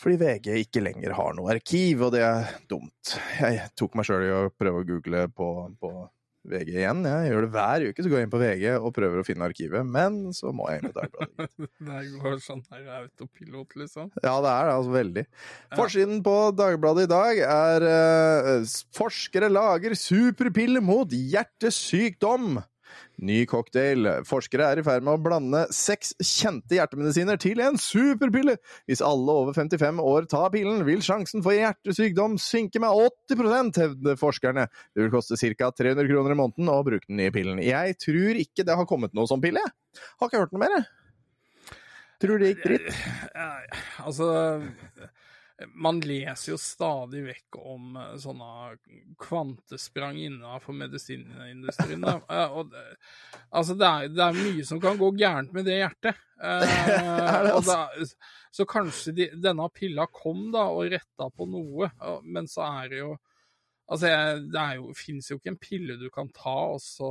Fordi VG ikke lenger har noe arkiv, og det er dumt. Jeg tok meg sjøl i å prøve å google på, på VG igjen. Jeg gjør det hver uke, så går jeg inn på VG og prøver å finne arkivet, men så må jeg inn på Dagbladet. Det går sånn her autopilot, liksom. Ja, det er det, altså veldig. Forsiden på Dagbladet i dag er uh, Forskere lager superpille mot hjertesykdom. Ny cocktail. Forskere er i ferd med å blande seks kjente hjertemedisiner til en superpille. Hvis alle over 55 år tar pillen, vil sjansen for hjertesykdom synke med 80% hevder forskerne. Det vil koste ca. 300 kroner i måneden å bruke den nye pillen. Jeg tror ikke det har kommet noe sånn pille, jeg. Har ikke hørt noe mer, jeg. Tror det gikk dritt. Eh, Altså Man leser jo stadig vekk om eh, sånne kvantesprang innenfor medisinindustrien. Da. Eh, Og det, altså det er, det er mye som kan gå gærent med det hjertet. Eh, Er og altså? da, så kanskje de, denne pilla kom da og retta på noe, men så er det jo Altså, jeg, det er jo, finnes jo ikke en pille du kan ta, og så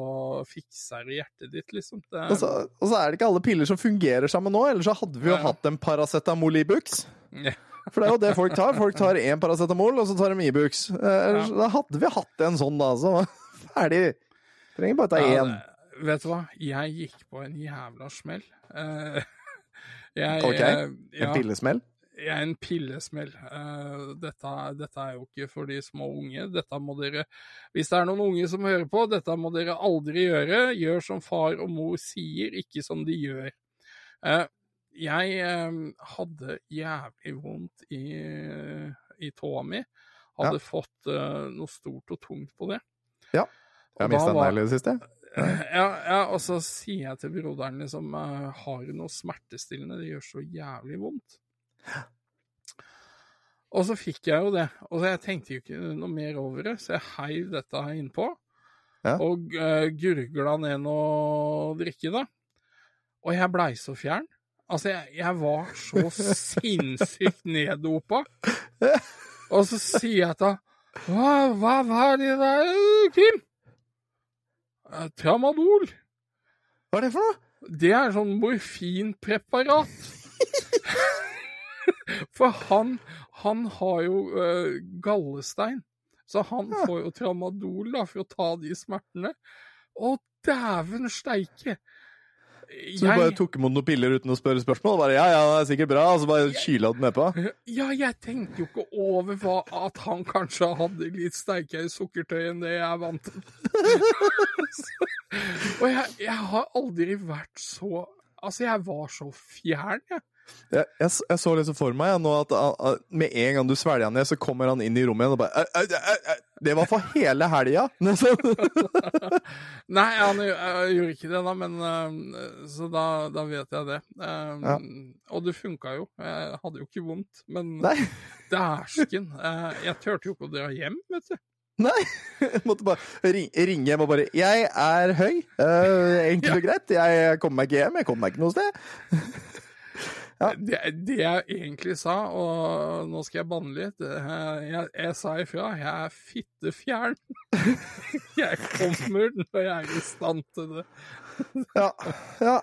fikser det hjertet ditt, liksom. Det, Og så, og så er det ikke alle piller som fungerer sammen nå, ellers så hadde vi jo Ja. hatt en Paracetamol Ibux. Ja. For det er jo det folk tar. Folk tar én Paracetamol, og så tar de Ibux. Eh, ja. Da hadde vi hatt en sånn, da. Så ferdig. Trenger bare ta Ja, én. vet du hva? Jeg gikk på en jævla smell. Eh, jeg, Ok, eh, En ja, pillesmell. jeg er en pillesmell. Uh, dette, dette er jo ikke for de små unge. Dette må dere Hvis det er noen unge som hører på, dette må dere aldri gjøre. Gjør som far og mor sier, ikke som de gjør. Eh, jeg eh, hadde jævlig vondt i, i tåa mi. Hadde fått eh, noe stort og tungt på det. Ja. Jeg har mista en negl i det siste. Ja, ja, og så sier jeg til broderen liksom eh, Har du noe smertestillende? Det gjør så jævlig vondt. Og så fikk jeg jo det. Og så jeg tenkte jo ikke noe mer over det, så jeg heiv dette her innpå. Ja. Og uh, gurgla ned noe drikke, da. Og jeg blei så fjern. Altså, jeg, jeg var så sinnssykt neddopa. Og så sier jeg til han hva, hva var det der, Kim? Eh, Tramadol. Hva er det for noe? Det er sånn morfinpreparat. For han, han har jo uh, gallestein, så han får jo tramadol da, for å ta de smertene. Å, dæven steike! Så du bare tok imot noen piller uten å spørre spørsmål? Bare, ja, ja, det er sikkert bra, og så bare kyla den nedpå? Ja, jeg tenkte jo ikke over hva, at han kanskje hadde litt sterkere sukkertøy enn det jeg er vant til. Og jeg, jeg har aldri vært så Altså, jeg var så fjern, jeg. Jeg, jeg, jeg så liksom for meg ja, nå at ah, med en gang du svelger han ned, så kommer han inn i rommet igjen og bare «Au, au, au, au, Det var for hele helga! Liksom. Nei, han gjorde ikke det, da, men uh, Så da, da vet jeg det. Um, Ja. Og det funka jo. Jeg hadde jo ikke vondt, men dæsken. Uh, jeg turte jo ikke å dra hjem, vet du. Nei! Jeg måtte bare ringe hjem og bare 'Jeg er høy. Uh, enkelt og greit. Jeg kommer meg ikke hjem. Jeg kommer meg ikke noe sted.' Ja. Det, det jeg egentlig sa, og nå skal jeg banne litt jeg, jeg sa ifra. Jeg er fittefjern. jeg kommer når jeg er i stand til det. Ja. ja.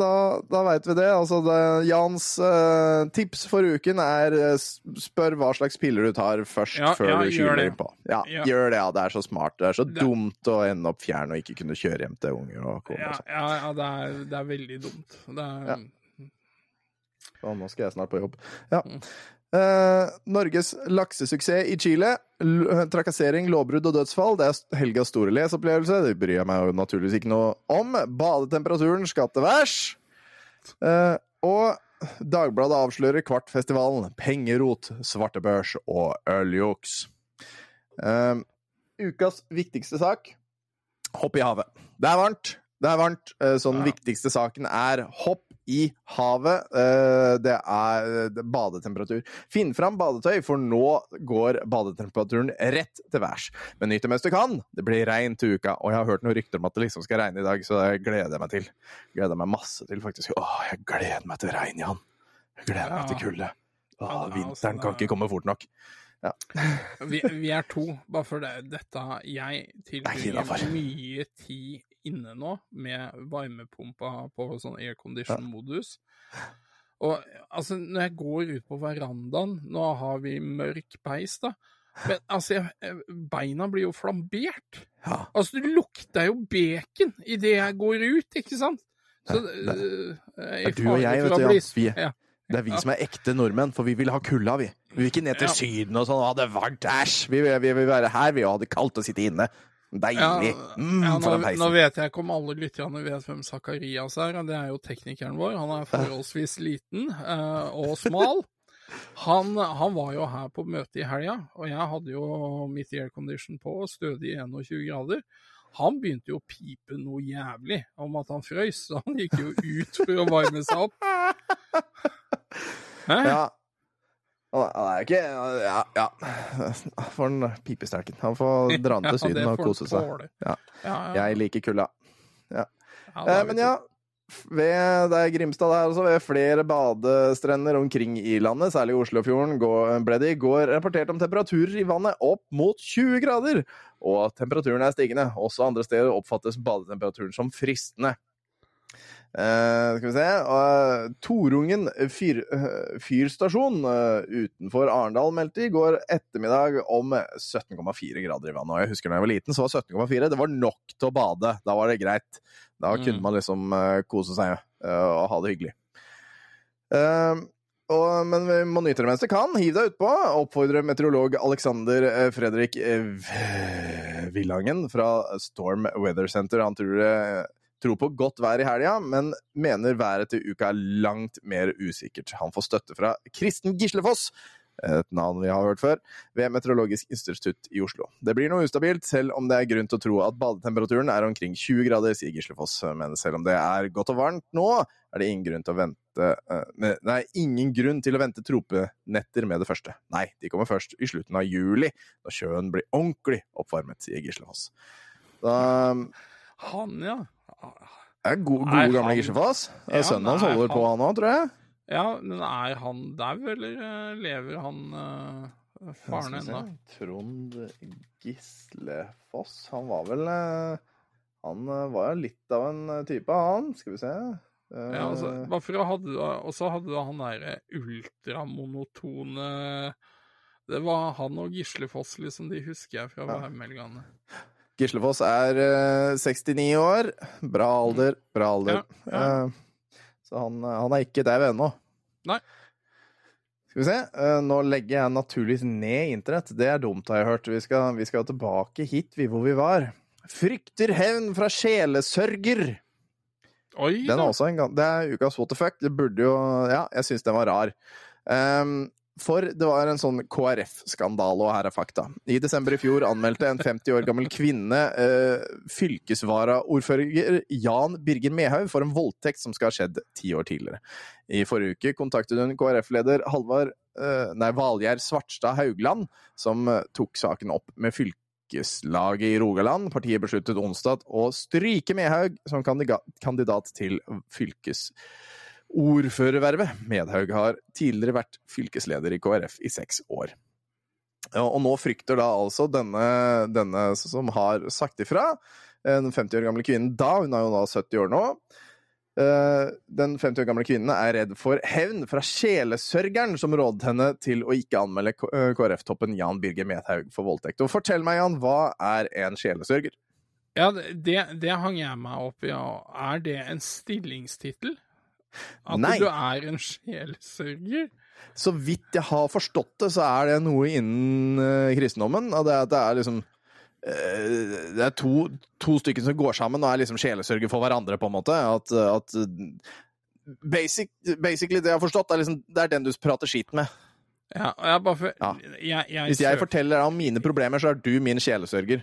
da, da veit vi det. Altså, det, Jans uh, tips for uken er eh, spør hva slags piller du tar først Ja, før ja, du det. innpå. Ja, Ja. gjør det. Ja, det er så smart. Det er så Det- dumt å ende opp fjern og ikke kunne kjøre hjem til unger og kone. Ja, sånn. ja, ja det, er, det er veldig dumt. Det er, Ja. Og nå skal jeg snart på jobb. Ja. Eh, Norges laksesuksess i Chile. L trakassering, lovbrudd og dødsfall. Det er helgas store leseopplevelse. Det bryr jeg meg jo naturligvis ikke noe om. Badetemperaturen skal til værs. Eh, og Dagbladet avslører Kvartfestivalen. Pengerot, svartebørs og øljuks. Eh, ukas viktigste sak hopp i havet. Det er varmt. Det er varmt. Eh, Så den Ja. viktigste saken er hopp i havet. Eh, Det er er badetemperatur. Finn fram badetøy, for nå går badetemperaturen rett til værs. Men nyt det mens du kan. Det blir regn til uka, og jeg har hørt noen rykter om at det liksom skal regne i dag, så det gleder jeg meg til. Gleder meg masse til, faktisk. Åh, jeg gleder meg til regn, Jan. Jeg gleder meg til kulde. Åh, Ja, er vinteren kan ikke komme fort nok. vi, vi er to, bare for det, dette Jeg er tilbringer mye tid inne nå med varmepumpa på sånn aircondition-modus. Og altså, når jeg går ut på verandaen Nå har vi mørk peis, da. Men altså, beina blir jo flambert. Ja. Altså, det lukter jo bacon idet jeg går ut, ikke sant? Så, Det- det- øh, Det er du og jeg, vet du, Jan. Vi, Ja. det er vi som er ekte nordmenn, for vi vil ha kulda, vi. Vi vil ikke ned til Ja. Syden og sånn, ha det varmt, æsj. Vi, vi vil være her, vi, og ha det kaldt og sitte inne. Deilig. Mm, ja, nå, nå vet jeg ikke om alle lytterne vet hvem Zakarias er. Det er jo teknikeren vår. Han er forholdsvis liten uh, og smal. Han, han var jo her på møte i helga, og jeg hadde jo mitt aircondition på, stødig 21 grader. Han begynte jo å pipe noe jævlig om at han frøys, så han gikk jo ut for å varme seg opp. Hæ? Ja. Han er ikke Ja, ja. For en pipesterken. Han får dra den til Ja, Syden og får kose seg. Ja. Ja, ja. Jeg liker kulda. Ja, Eh, men ja, ved, det er Grimstad der også, ved flere badestrender omkring i landet, særlig i Oslofjorden, går, ble det i går rapportert om temperaturer i vannet opp mot 20 grader. Og temperaturen er stigende. Også andre steder oppfattes badetemperaturen som fristende. Eh, skal vi se uh, Torungen fyr, uh, fyrstasjon utenfor Arendal meldte i går ettermiddag om 17,4 grader i vannet. Og jeg husker da jeg var liten, så var 17,4 det var nok til å bade. Da var det greit. Da kunne Mm. man liksom kose seg og ha det hyggelig. Og, men vi må nyte det mens det kan. Hiv deg utpå. Oppfordrer meteorolog Alexander Fredrik Villangen fra Storm Weather Center. Han tror, eh, tror på godt vær i helga, men mener været til uka er langt mer usikkert. Han får støtte fra Kristen Gislefoss, et navn vi har hørt før, ved Meteorologisk institutt i Oslo. Det blir noe ustabilt, selv om det er grunn til å tro at badetemperaturen er omkring 20 grader, sier Gislefoss. Men selv om det er godt og varmt nå, er det ingen grunn til å vente eh, Nei, ingen grunn til å vente tropenetter med det første. Nei, de kommer først i slutten av juli, når sjøen blir ordentlig oppvarmet, sier Gislefoss. Da Han, ja. Er god, Er gode gamle han- Gislefoss. Ja, Sønnen hans holder holder på, han- han òg, tror jeg. Ja, men er han dau, eller eh, lever han uh, faren ennå? Trond Gislefoss. Han var vel uh, Han var jo litt av en type, han. Skal vi se. Uh, Ja, altså, hvorfor hadde Og så hadde du han derre ultramonotone Det var han og Gislefoss, liksom. De husker jeg fra Ja. Gislefoss er eh, 69 år. Bra alder, bra alder. Ja, ja. Eh, så han, eh, han er ikke der ennå. Nei. Skal vi se. eh, nå legger jeg naturligvis ned internett. Det er dumt, har jeg hørt. Vi skal, vi skal tilbake hit, vi hvor vi var. Frykter hevn fra sjelesørger. Oi Den er også en gang, det er ukas what the fuck. Det burde jo Ja, jeg syns den var rar. Ehm, for det var en sånn KrF-skandale, og her er fakta. I desember i fjor anmeldte en 50 år gammel kvinne uh, fylkesvaraordfører Jan Birger Mehaug for en voldtekt som skal ha skjedd ti år tidligere. I forrige uke kontaktet hun KrF-leder Halvard eh, nei, Valgjerd Svartstad Haugland, som eh, tok saken opp med fylkeslaget i Rogaland. Partiet besluttet onsdag å stryke Mehaug som kandidat til fylkesordførervervet. Medhaug har tidligere vært fylkesleder i KrF i seks år. Og nå frykter da altså denne, denne som har sagt ifra, den 50 år gamle kvinnen da, hun er jo da 70 år nå, Eh, Den 50 år gamle kvinnen er redd for hevn fra sjelesørgeren som rådet henne til å ikke anmelde eh, KrF-toppen Jan Birger Medhaug for voldtekt. Og fortell meg, Jan, hva er en sjelesørger? Ja, det- det hang jeg meg opp i. ja. Er det en stillingstittel? At Nei. du er en sjelesørger? Så vidt jeg har forstått det, så er det noe innen uh, kristendommen. Og det at det er liksom uh, Det er to, to stykker som går sammen og er liksom sjelesørger for hverandre, på en måte. At, at basic, Basically, det jeg har forstått, er liksom Det er den du prater skit med. Ja, jeg bare for, Ja. jeg, jeg, Hvis jeg forteller deg om mine problemer, så er du min sjelesørger.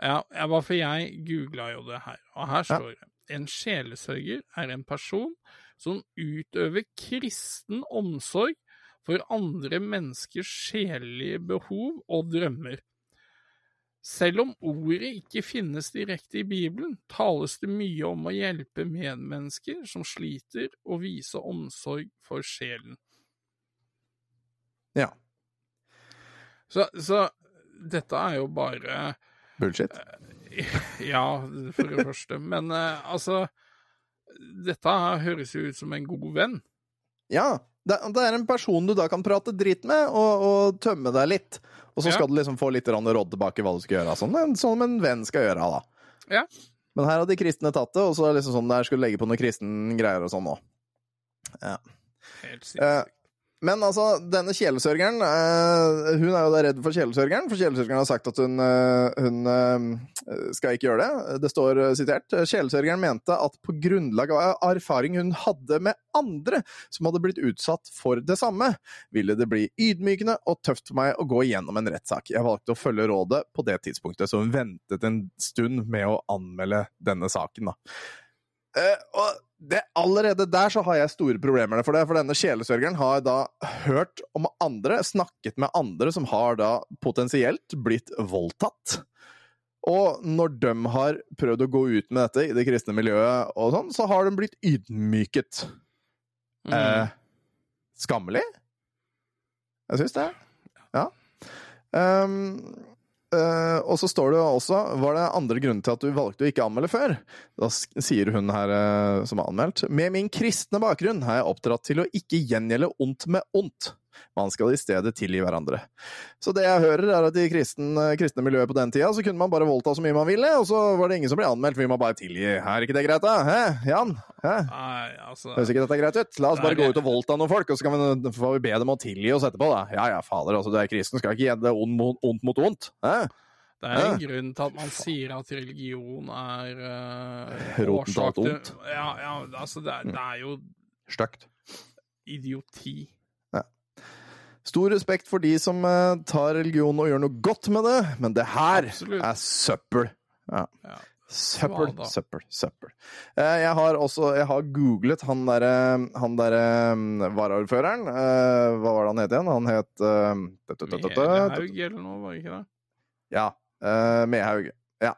Ja, jeg bare for jeg googla jo det her, og her står det en sjelesørger er en person som utøver kristen omsorg for andre menneskers sjelelige behov og drømmer. Selv om ordet ikke finnes direkte i Bibelen, tales det mye om å hjelpe medmennesker som sliter, og vise omsorg for sjelen. Ja. Så, så dette er jo bare Bullshit. Ja, for det første. Men eh, altså Dette høres jo ut som en god venn. Ja. Det, er en person du da kan prate dritt med, og, og tømme deg litt. Og så Ja. skal du liksom få litt råd tilbake hva du skal gjøre. Sånn, som en venn skal gjøre, da. Ja. Men her har de kristne tatt det, og så er det liksom sånn der skulle legge på noe kristen greier og sånn òg. Helt Eh, sinnssykt. Men altså, denne kjelesørgeren eh, Hun er jo da redd for kjelesørgeren, for kjelesørgeren har sagt at hun, eh, hun eh, skal ikke gjøre det. Det står sitert Kjelesørgeren mente at på grunnlag av erfaring hun hadde med andre som hadde blitt utsatt for det samme, ville det bli ydmykende og tøft for meg å gå igjennom en rettssak. Jeg valgte å følge rådet på det tidspunktet, så hun ventet en stund med å anmelde denne saken, da. Og det, allerede der så har jeg store problemer for det, for denne sjelesørgeren har da hørt om andre, snakket med andre som har da potensielt blitt voldtatt. Og når de har prøvd å gå ut med dette i det kristne miljøet og sånn, så har de blitt ydmyket. Mm. Eh, skammelig? Jeg syns det. Ja. Um, eh, og så står det også Var det andre grunner til at du valgte å ikke anmelde før? Da sier hun her uh, som har anmeldt Med min kristne bakgrunn har jeg oppdratt til å ikke gjengjelde ondt med ondt. Man skal i stedet tilgi hverandre. Så det jeg hører, er at i kristen, kristne miljøet på den tida, så kunne man bare voldta så mye man ville, og så var det ingen som ble anmeldt, vi må bare tilgi. Er ikke det greit, da? Hæ, Jan? Hæ? Nei, altså Høres ikke dette greit ut? La oss bare gå ut og voldta noen folk, og så kan vi, får vi be dem å tilgi oss etterpå, da. Ja ja, fader, altså, du er kristen, skal ikke gjøre ondt mot, ondt mot ondt. Hæ? Det er en grunn til at man sier at religion er uh, Roten til alt ondt. Ja, ja, altså det er, det er jo Stygt. idioti. Stor respekt for de som eh, tar religion og gjør noe godt med det, men det her Absolutt. er søppel. Ja. Ja. Søppel, søppel, søppel. Eh, Jeg har også jeg har googlet han derre han der, mm, varaordføreren. Eh, Hva var det han het igjen? Han het eh. Mehaug eller noe, var det ikke det? Ja. Mehaug. Ja.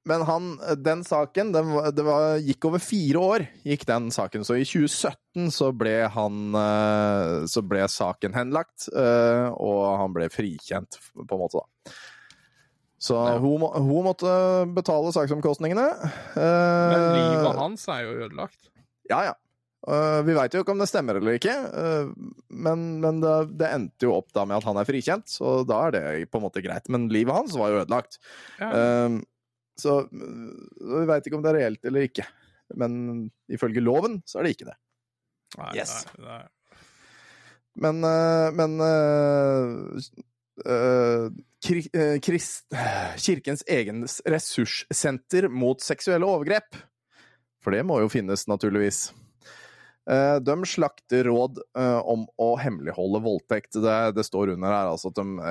Eh, men han, den saken, den, det var, gikk over fire år, gikk den saken. Så i 2017 så ble han eh, Så ble saken henlagt, eh, og han ble frikjent, på en måte, da. Så hun, hun måtte betale saksomkostningene. Men Eh, livet hans er jo ødelagt. Ja, ja. Eh, vi veit jo ikke om det stemmer eller ikke, eh, men, men det, det endte jo opp da med at han er frikjent, så da er det på en måte greit. Men livet hans var jo ødelagt. Ja. Eh, så vi veit ikke om det er reelt eller ikke. Men ifølge loven så er det ikke det. Nei, yes. nei, nei. Men, eh, men uh, uh, kri, uh, krist, Kirkens egen ressurssenter mot seksuelle overgrep. For det må jo finnes, naturligvis. Eh, De slakter råd om å hemmeligholde voldtekt. Det, det står under her altså at de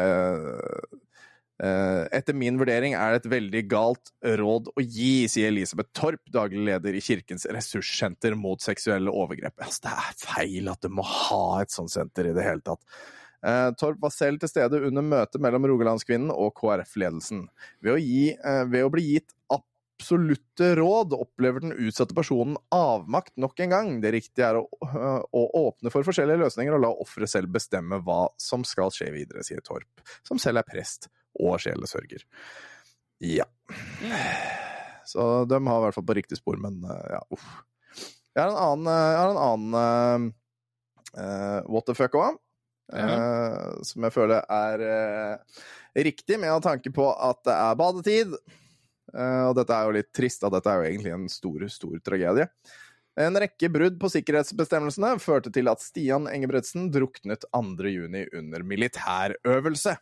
Etter min vurdering er det et veldig galt råd å gi, sier Elisabeth Torp, daglig leder i Kirkens ressurssenter mot seksuelle overgrep. Altså, det er feil at du må ha et sånt senter i det hele tatt. Uh, Torp var selv til stede under møtet mellom Rogalandskvinnen og KrF-ledelsen. Ved, eh, ved å bli gitt absolutte råd opplever den utsatte personen avmakt nok en gang. Det riktige er å, uh, å åpne for forskjellige løsninger og la offeret selv bestemme hva som skal skje videre, sier Torp, som selv er prest og sjelesørger. Ja. Så de har i hvert fall på riktig spor, men øh, ja, uff. Jeg har en annen, eh, jeg har en annen uh, what the fuck òg. som jeg føler er eh, riktig, med tanke på at det er badetid. Eh, og dette er jo litt trist, da. Dette er jo egentlig en stor, stor tragedie. En rekke brudd på sikkerhetsbestemmelsene førte til at Stian Engebretsen druknet 2.6 under militærøvelse.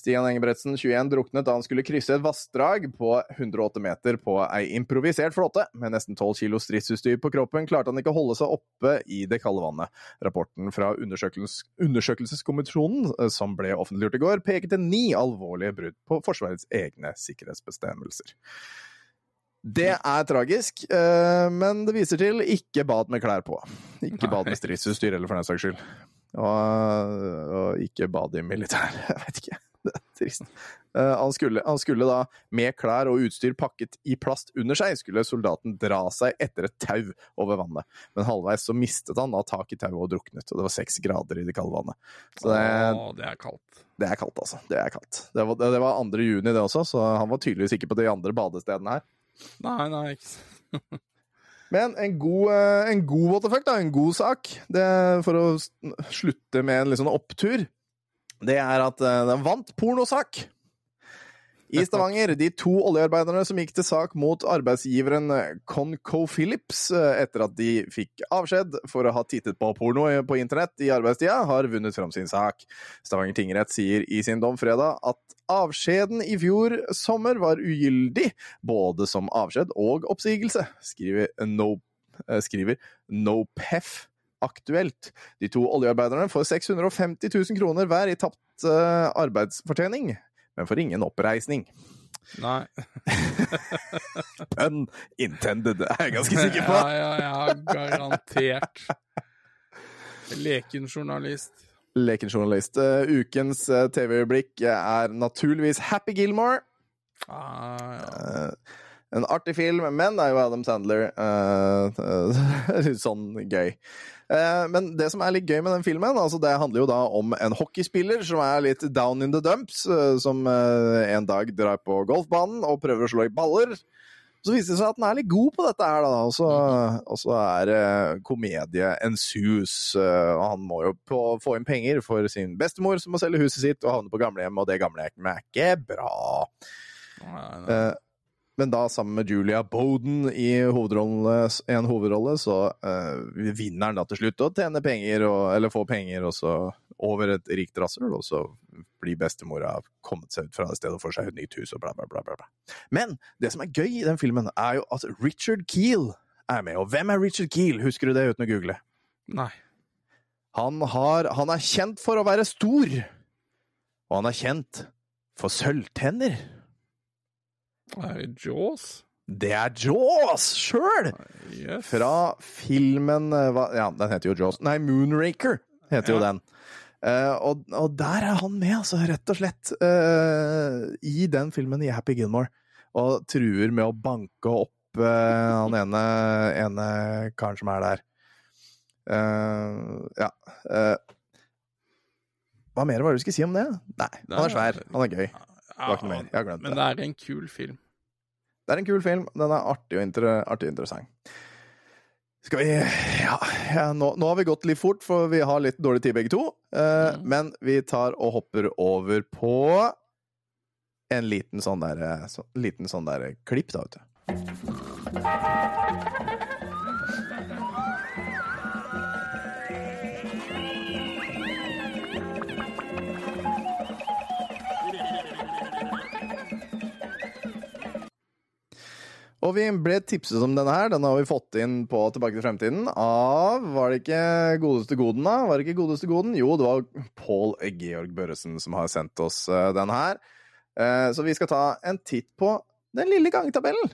Stian Engebretsen, 21, druknet da han skulle krysse et vassdrag på 108 meter på ei improvisert flåte. Med nesten 12 kilo stridsutstyr på kroppen klarte han ikke å holde seg oppe i det kalde vannet. Rapporten fra undersøkels undersøkelseskommisjonen, eh, som ble offentliggjort i går, pekte ni alvorlige brudd på Forsvarets egne sikkerhetsbestemmelser. Det er tragisk, eh, men det viser til ikke bad med klær på. Ikke bad med stridsutstyr, eller for den saks skyld. Og, og ikke bad i militær. Jeg vet ikke. Det er trist. Eh, han, skulle, han skulle da, med klær og utstyr pakket i plast under seg, skulle soldaten dra seg etter et tau over vannet. Men halvveis så mistet han da tak i tauet og druknet, og det var seks grader i det kalde vannet. Så det, Åh, det er kaldt. det er kaldt, altså. Det er kaldt. Det var, det var 2. juni, det også, så han var tydeligvis ikke på de andre badestedene her. Nei, nei, ikke Men en god, eh, en god what the fuck, da, en god sak, det, for å slutte med en litt sånn opptur, det er at eh, den vant pornosak. I Stavanger, de to oljearbeiderne som gikk til sak mot arbeidsgiveren ConcoPhillips eh, etter at de fikk avskjed for å ha tittet på porno på internett i arbeidstida, har vunnet fram sin sak. Stavanger tingrett sier i sin dom fredag at avskjeden i fjor sommer var ugyldig, både som avskjed og oppsigelse, skriver, no, eh, skriver NoPef aktuelt. De to oljearbeiderne får 650 000 kroner hver i tapt uh, arbeidsfortjening, men får ingen oppreisning. Nei. Pun intended, er jeg ganske sikker på. Ja, ja, ja, garantert. Leken journalist. Lekenjournalist. Uh, ukens uh, TV-øyeblikk er naturligvis Happy Gilmore. Ah, ja. En artig film, men det er jo Adam Sandler. eh, eh, litt sånn gøy. Eh, men det som er litt gøy med den filmen, altså det handler jo da om en hockeyspiller som er litt down in the dumps, som en dag drar på golfbanen og prøver å slå i baller. Så viser det seg at den er litt god på dette her, da. Og så, og så er det komedie ensues. eh, og han må jo på, få inn penger for sin bestemor, som må selge huset sitt og havne på gamlehjem, og det gamlehjemmet er ikke bra. Nei, nei. Eh, men da sammen med Julia Bowden i en hovedrolle, så uh, vinner han da til slutt og tjener penger, og, eller får penger, og så over et rikt rasshøl, og så blir bestemora kommet seg ut fra det stedet og får seg et nytt hus og bla, bla, bla. bla. Men det som er gøy i den filmen, er jo at Richard Keel er med. Og hvem er Richard Keel? Husker du det uten å google? nei. Han, har, han er kjent for å være stor, og han er kjent for sølvtenner. Er det Jaws? Det er Jaws sjøl! Yes. Fra filmen eh, hva, Ja, den heter jo Jaws. Nei, Moonraker heter jo den. Uh, og, og der er han med, altså, rett og slett. Uh, I den filmen i Happy Gilmore. Og truer med å banke opp uh, han ene, ene karen som er der. Ja. hva mer var det du skulle si om det? Nei, han er svær. Han er gøy. Glemt Men det. det er en kul film. Det er en kul film. Den er artig og, inter artig og interessant. Skal vi Ja, ja nå, nå har vi gått litt fort, for vi har litt dårlig tid begge to. Eh, mm. Men vi tar og hopper over på en liten sånn der, så, liten sånn der klipp, da, vet du. Og vi ble tipset om denne her. Den har vi fått inn på Tilbake til fremtiden av Var det ikke godeste Goden, da? Var det ikke godeste Goden? Jo, det var Pål Georg Børresen som har sendt oss denne den her. Eh, Så vi skal ta en titt på den lille gangetabellen.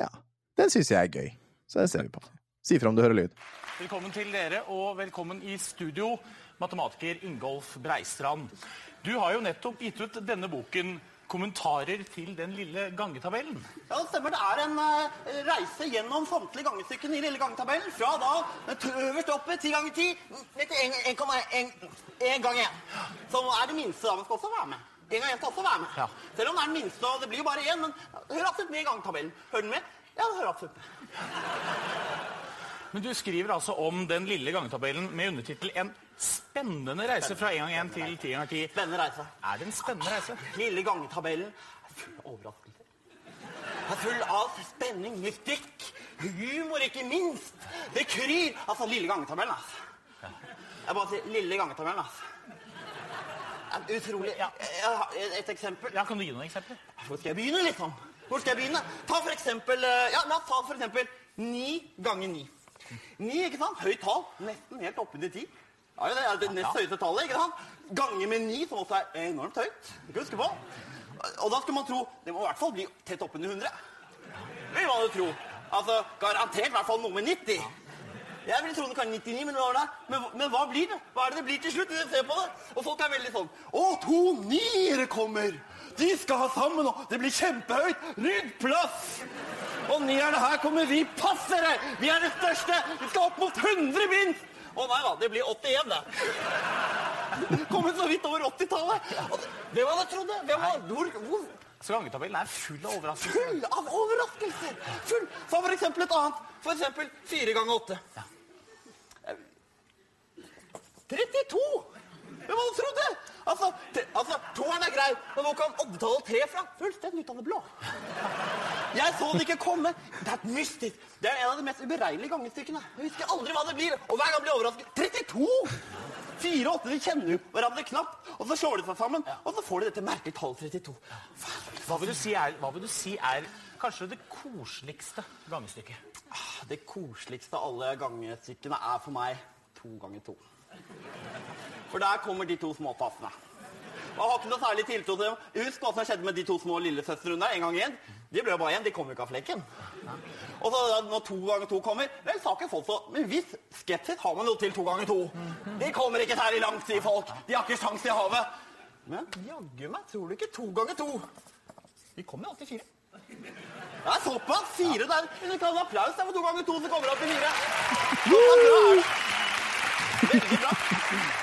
Ja, den syns jeg er gøy. Så det ser vi på. Si fra om du hører lyd. Velkommen til dere, og velkommen i studio, matematiker Ingolf Breistrand. Du har jo nettopp gitt ut denne boken, 'Kommentarer til den lille gangetabellen'. Ja, det stemmer. Det er en uh, reise gjennom samtlige gangestykken i lille gangetabellen. Fra da øverst oppe, ti ganger ti, ned til en- en en- en gang én. Som er det minste, da. man skal også være med. En gang én skal også være med. Ja. Selv om det er den minste, og det blir jo bare én. Men hør absolutt med i gangetabellen. Hører du med? Ja, det hører absolutt med. Men du skriver altså om den lille gangetabellen med undertittel 'En spennende reise fra 1 ganger 1 til 10 ganger 10'. Spennende reise. Er det en spennende reise? Lille gangetabellen er full av overraskelser. Er full av spenning, mystikk, humor, ikke minst. Det kryr. Altså, lille gangetabellen, altså. Jeg bare sier lille gangetabellen, altså. En utrolig. Ja. Et eksempel. Ja, Kan du gi noen eksempler? Hvor skal jeg begynne, liksom? Hvor skal jeg begynne? Ta for eksempel eh, Ja, la oss ta for eksempel ni ganger ni. Ni, ikke sant? Høyt tall. Nesten helt oppunder ti. Ja, det er det nest høyeste tallet, ikke sant? Ganger med ni, som også er enormt høyt. Kan huske på. Og da skulle man tro Det må i hvert fall bli tett oppunder 100. Vil man jo tro. Altså, garantert i hvert fall noe med 90. Jeg ville tro det kan 99, men det? Men, men hva blir det? Hva er det det blir til slutt? ser på det? Og folk er veldig sånn Å, to niere kommer! De skal ha sammen, og det blir kjempehøyt! Rydd plass! Og nierne her kommer vi passere! Vi er det største! Vi skal opp mot 100 minst! Å nei da, det blir 81, det. Kommet så vidt over 80-tallet. Hvem hadde trodd det? Hvem var, hvor, hvor, Så gangetabellen er full av overraskelser. full av overraskelser. Full. Så for eksempel et annet. For eksempel fire ganger åtte. 32! Hvem hadde trodd det? Altså, te, altså toeren er grei, men hvor kom oddetallet tre fra? Fullstendig ut av det blå. Jeg så det ikke komme. Det er mystisk. Det er en av de mest uberegnelige gangestykkene. Jeg husker aldri hva det blir. Og hver gang blir jeg overrasket. 32! Fire og åtte de kjenner jo hverandre knapt, og så slår de seg sammen, og så får de dette merkelige tallet 32. Hva vil du si er, hva vil du si er kanskje det koseligste gangestykket? Det koseligste av alle gangestykkene er for meg to ganger to. For der kommer de to små tassene. Jeg har ikke noe særlig tiltro til dem. Husk hva som skjedde med de to små lillesøstrene en gang igjen. De ble jo bare igjen, de kom jo ikke av flekken. Og så når to ganger to kommer, vel, saken får folk så Men hvis skepsis har man jo til to ganger to. De kommer ikke særlig langt, sier folk. De har ikke sjans i havet. Men jaggu meg tror du ikke to ganger to. De kommer jo alltid fire. Det er såpass. Fire der. Vi kan ha applaus der for to ganger to, så kommer det opp i fire. Veldig bra.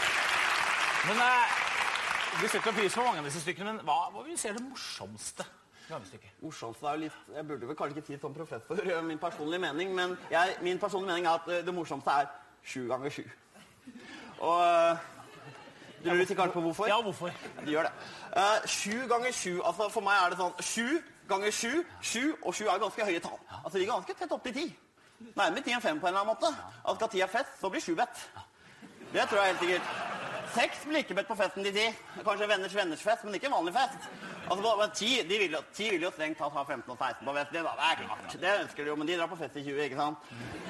Men eh, Vi setter pris på mange av disse stykkene, men hva, hva vil du si er det morsomste gangestykket? Morsomst er jo litt Jeg burde vel kanskje ikke si som professor for min personlige mening, men jeg, min personlige mening er at eh, det morsomste er sju ganger sju. Og eh, Du lurer sikkert på hvorfor? Ja, hvorfor? De gjør det. Eh, sju ganger sju altså For meg er det sånn sju ganger sju, sju og sju er ganske høye tall. Altså De ligger ganske tett opp til ti. Nærmere ti enn fem på en eller annen måte. Altså Skal ti er fest, så blir sju bedt. Det tror jeg helt sikkert. Seks blir ikke bedt på festen til ti. Kanskje venners venners fest, men ikke en vanlig fest. Altså, på- men ti, de vil, jo, ti vil jo strengt tatt ha 15 og 16 på fest. Det, da, det er klart. Det ønsker de jo, men de drar på fest i 20, ikke sant?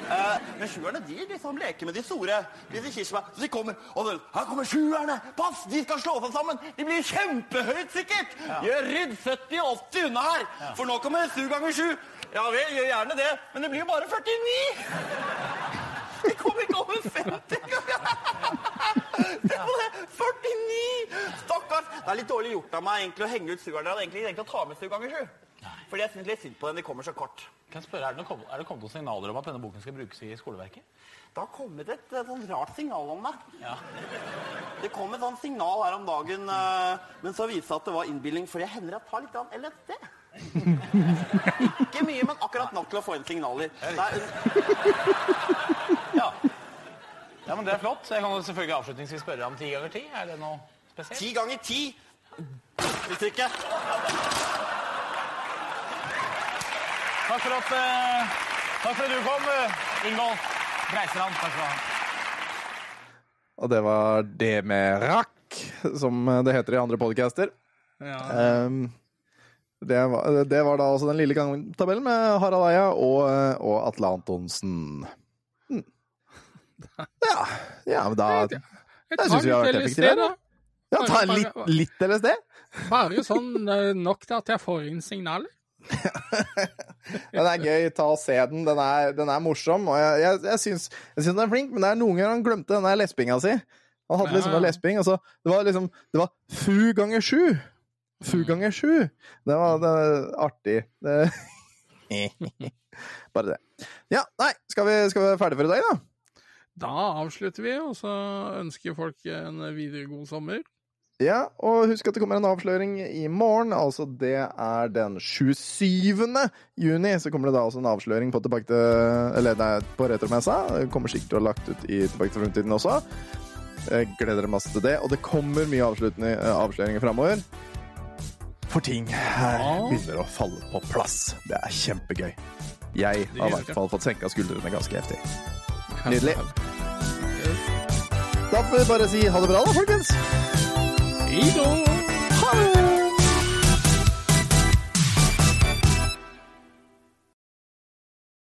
Uh, men sjuerne, de liksom leker med de store. Disse kirsebær. Så de kommer, og så, her kommer sjuerne! Pass, de skal slå seg sammen! De blir kjempehøyt, sikkert! Gjør rydd 70-80 unna her! For nå kommer 7 ganger 7. Ja vel, gjør gjerne det, men det blir jo bare 49! De kommer ikke over 50 engang! Se på det! 49! Stakkars! Det er litt dårlig gjort av meg egentlig å henge ut sugeren. Jeg hadde egentlig tenkt å ta med ganger sju. Fordi jeg syns litt synd på den. De kommer så kort. Kan jeg spørre, Er det, noen, er det kommet noen signaler om at denne boken skal brukes i skoleverket? Det har kommet et, et sånn rart signal om det. Ja. Det kom et sånt signal her om dagen, eh, men så viste det seg at det var innbilning, for jeg hender jeg tar litt LSD. Ikke mye, men akkurat nok til å få inn signaler. Det er, ja. Men Det er flott. Jeg kan jo selvfølgelig avslutningsvis spørre om ti ganger ti. Er det noe spesielt? ti ganger ti uttrykket. Takk for at, eh, takk for at du kom, uh, Ingolf Breistrand. Takk skal du ha. Og det var det med rakk, som det heter i andre podcaster. Ja. Um, det, var, det var da også den lille gangtabellen med Harald Eia og, og Atle Antonsen. Mm. Ja, ja, men da Jeg Jeg synes vi har vært effektive, da. Ja, ta litt, litt LSD. Bare sånn eh, nok til at jeg får inn signaler. Den er gøy, ta og se den. Den er, den er morsom. Og jeg, jeg, jeg, syns, jeg syns den er flink, men det er noen ganger han glemte den der lespinga si. Han hadde liksom en lesping, og så Det var liksom Det var fu ganger sju. Fu ganger sju. Det var, det artig. Det Bare det. Ja, nei, skal vi, skal vi være ferdige for i dag, da? Da avslutter vi, og så ønsker folk en videre god sommer. Ja, og husk at det kommer en avsløring i morgen. Altså det er den 27. juni. Så kommer det da også en avsløring på tilbake til Eller nei, på Retromessa. Det kommer sikkert til å ha lagt ut i Tilbake til fremtiden også. Jeg gleder dere masse til det. Og det kommer mye eh, avsløringer framover. For ting her begynner å falle på plass. Det er kjempegøy. Jeg har i hvert fall fått senka skuldrene ganske heftig. Nydelig. Da får vi bare si ha det bra, da, folkens. Hei da!